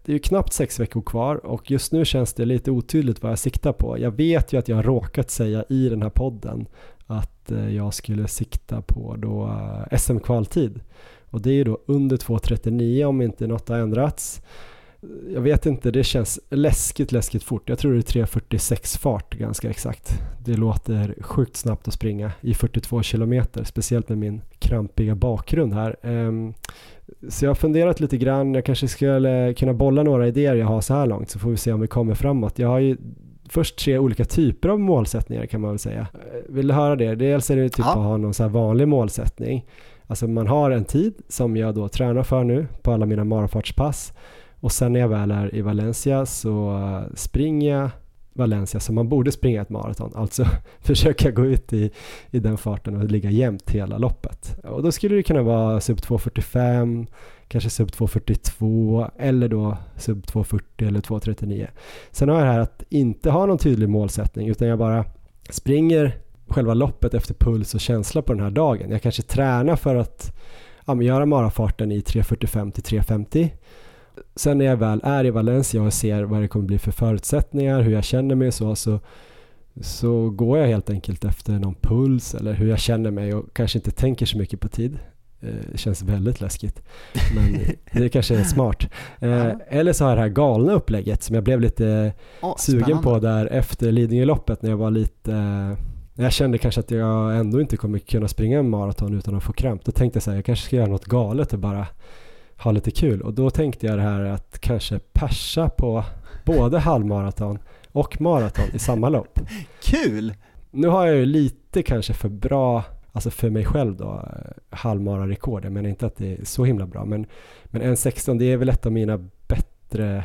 Det är ju knappt sex veckor kvar och just nu känns det lite otydligt vad jag siktar på. Jag vet ju att jag har råkat säga i den här podden att eh, jag skulle sikta på då eh, SM-kvaltid. Och det är ju då under 2.39 om inte något har ändrats. Jag vet inte, det känns läskigt, läskigt fort. Jag tror det är 3.46 fart ganska exakt. Det låter sjukt snabbt att springa i 42 kilometer, speciellt med min krampiga bakgrund här. Ehm, Så jag har funderat lite grann, jag kanske skulle kunna bolla några idéer jag har så här långt så får vi se om vi kommer framåt. Jag har ju först tre olika typer av målsättningar kan man väl säga. Eh, Vill du höra det? Dels är det typ
Ja.
att ha någon så här vanlig målsättning. Alltså man har en tid som jag då tränar för nu på alla mina marafartspass och sen när jag väl är i Valencia så springer jag Valencia som man borde springa ett maraton, alltså [LAUGHS] försöka gå ut i, i den farten och ligga jämnt hela loppet. Och då skulle det kunna vara sub 2.45, kanske sub 2.42 eller då sub 2.40 eller 2.39. Sen har jag det här att inte ha någon tydlig målsättning utan jag bara springer själva loppet efter puls och känsla på den här dagen. Jag kanske tränar för att ja, göra marafarten i 3.45 till 3.50 sen när jag väl är i Valencia och ser vad det kommer bli för förutsättningar, hur jag känner mig och så, så, så går jag helt enkelt efter någon puls eller hur jag känner mig och kanske inte tänker så mycket på tid. Eh, Det känns väldigt läskigt, men det kanske är smart. [LAUGHS] Eh. Eller så har det här galna upplägget som jag blev lite
Åh,
sugen
spännande.
på där efter Lidingöloppet när jag var lite när jag kände kanske att jag ändå inte kommer kunna springa en maraton utan att få kramp. Då tänkte jag så här, jag kanske ska göra något galet och bara ha lite kul. Och då tänkte jag det här att kanske persa på både halvmaraton och maraton i samma lopp. [LAUGHS]
Kul!
Nu har jag ju lite kanske för bra, alltså för mig själv då, halvmararekord. Jag menar inte att det är så himla bra, men, men 1.16 det är väl ett av mina bättre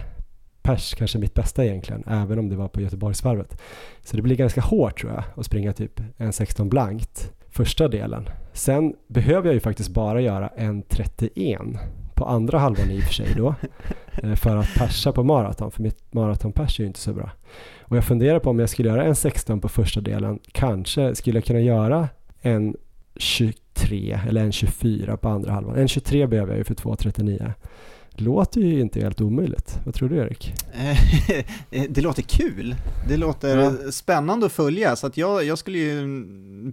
pers, kanske mitt bästa egentligen, även om det var på Göteborgsvarvet. Så det blir ganska hårt tror jag att springa typ 1.16 blankt första delen. Sen behöver jag ju faktiskt bara göra 1.31 på andra halvan i och för sig då [LAUGHS] eh, för att persa på maraton, för mitt maratonpers är ju inte så bra. Och jag funderar på om jag skulle göra en 16 på första delen, kanske skulle jag kunna göra en 23 eller en 24 på andra halvan. En 23 behöver jag ju för 2.39. Låter ju inte helt omöjligt. Vad tror du Erik?
Eh, [LAUGHS] det låter kul. Det låter
Ja.
spännande att följa, så att jag, jag skulle ju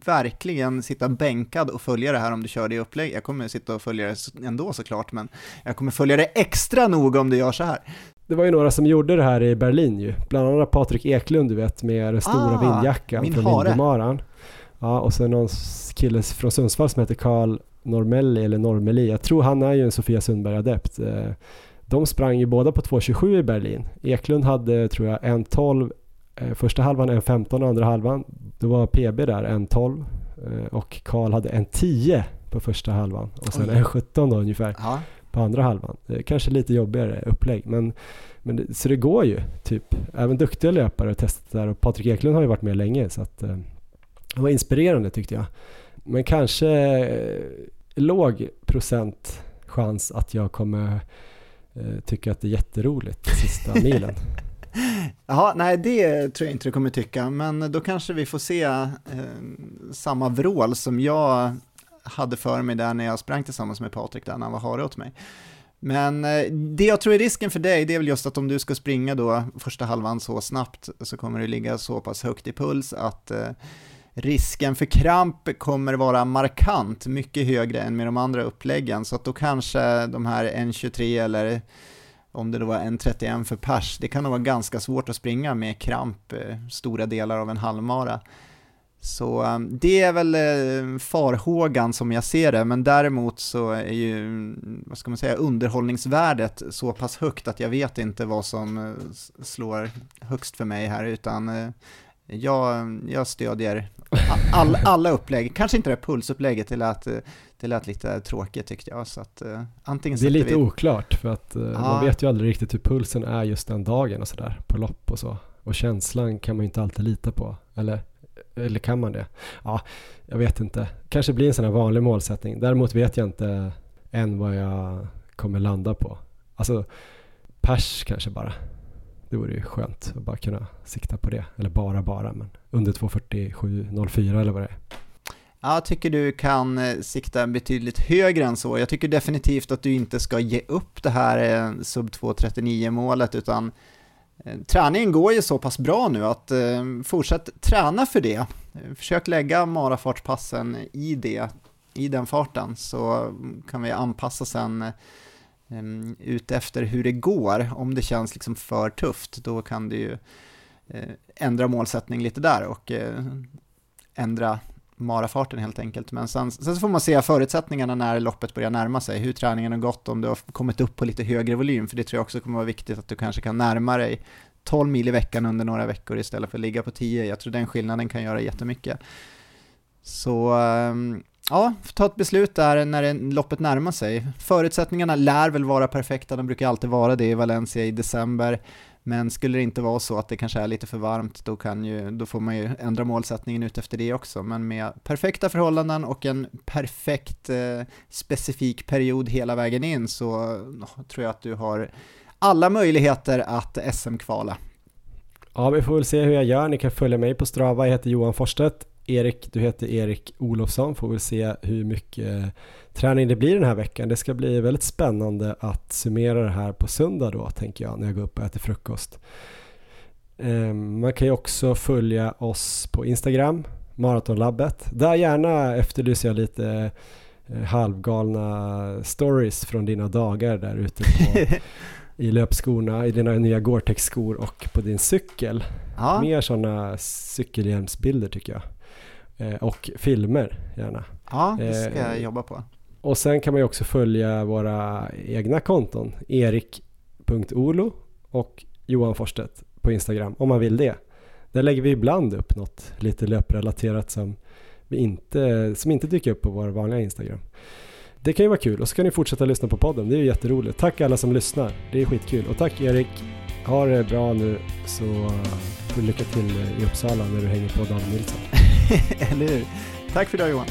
verkligen sitta bänkad och följa det här om du kör det i upplägg. Jag kommer sitta och följa det ändå såklart, men jag kommer följa det extra noga om du gör så här.
Det var ju några som gjorde det här i Berlin ju. Bland annat Patrik Eklund du vet med den stora
Ah,
vindjackan från
hare.
Vindemaran. Ja, och sen någon kille från Sundsvall som heter Karl Normelli eller Normeli. Jag tror han är ju en Sofia Sundberg-adept. Eh, De sprang ju båda på 2.27 i Berlin. Eklund hade tror jag 1.12 eh, första halvan, 1.15 andra halvan. Då var PB där 1.12 eh, och Karl hade 1.10 på första halvan och sen
Oj.
1.17 då ungefär
Ja,
på andra halvan. Kanske lite jobbigare upplägg men, men det, så det går ju typ. Även duktiga löpare har testat det där och Patrik Eklund har ju varit med länge så att det var inspirerande tyckte jag. Men kanske eh, låg procent chans att jag kommer eh, tycka att det är jätteroligt sista [LAUGHS] milen.
Ja, nej det tror jag inte du kommer tycka, men då kanske vi får se eh, samma vrål som jag hade för mig där när jag sprang tillsammans med Patrik där när han var hare åt mig. Men eh, det jag tror är risken för dig, det är väl just att om du ska springa då första halvan så snabbt så kommer du ligga så pass högt i puls att risken för kramp kommer vara markant, mycket högre än med de andra uppläggen, så att då kanske de här 1.23 eller om det då var 1.31 för pers, det kan nog vara ganska svårt att springa med kramp eh, stora delar av en halvmara. Så eh, det är väl eh, farhågan som jag ser det, men däremot så är ju, mm, vad ska man säga, underhållningsvärdet så pass högt att jag vet inte vad som slår högst för mig här, utan jag, jag stödjer all, alla upplägg, kanske inte det pulsupplägget, det lät, det lät lite tråkigt tyckte jag. Så att, antingen
det är lite
vi...
oklart, för att ja. man vet ju aldrig riktigt hur pulsen är just den dagen och sådär, på lopp och så. Och känslan kan man ju inte alltid lita på, eller? Eller kan man det? Ja, jag vet inte. Kanske blir en sån här vanlig målsättning. Däremot vet jag inte än vad jag kommer landa på. Alltså, pers kanske bara. Det vore ju skönt att bara kunna sikta på det. Eller bara bara, men under 2.47.04 eller vad det är.
Jag tycker du kan eh, sikta betydligt högre än så. Jag tycker definitivt att du inte ska ge upp det här eh, sub 2.39 målet utan eh, träningen går ju så pass bra nu att fortsätt träna för det. Försök lägga marafartspassen i det, i den farten så kan vi anpassa sen eh, ut efter hur det går. Om det känns liksom för tufft då kan du ju eh, ändra målsättning lite där och eh, ändra marafarten helt enkelt. Men sen, sen så får man se förutsättningarna när loppet börjar närma sig, hur träningen har gått, om du har kommit upp på lite högre volym, för det tror jag också kommer vara viktigt att du kanske kan närma dig 12 mil i veckan under några veckor istället för att ligga på 10. Jag tror den skillnaden kan göra jättemycket. Så ehm, ja, ta ett beslut där när loppet närmar sig. Förutsättningarna lär väl vara perfekta, de brukar alltid vara det i Valencia i december. Men skulle det inte vara så att det kanske är lite för varmt, då, kan ju, då får man ju ändra målsättningen ut efter det också. Men med perfekta förhållanden och en perfekt eh, specifik period hela vägen in så oh, tror jag att du har alla möjligheter att SM-kvala.
Ja, vi får väl se hur jag gör. Ni kan följa mig på Strava. Jag heter Johan Forstedt. Erik, du heter Erik Olofsson. Får väl se hur mycket träning det blir den här veckan. Det ska bli väldigt spännande att summera det här på söndag då, tänker jag, när jag går upp och äter frukost. Ehm, man kan ju också följa oss på Instagram, Maratonlabbet. Där gärna efterlyser jag lite eh, halvgalna stories från dina dagar där ute på, [LAUGHS] i löpskorna, i dina nya Gore-Tex-skor och på din cykel. Ja. Mer sådana cykelhjälmsbilder tycker jag. Eh, och filmer gärna.
Ja, det ska jag eh, jobba på.
Och sen kan man ju också följa våra egna konton, erik.olo och Johan Forstedt på Instagram om man vill det. Där lägger vi ibland upp något lite löprelaterat som, vi inte, som inte dyker upp på vår vanliga Instagram. Det kan ju vara kul och så kan ni fortsätta lyssna på podden, det är ju jätteroligt. Tack alla som lyssnar, det är skitkul. Och tack Erik, ha det bra nu så lycka till i Uppsala när du hänger på Dan Nilsson. [LAUGHS]
Eller hur? Tack för idag Johan.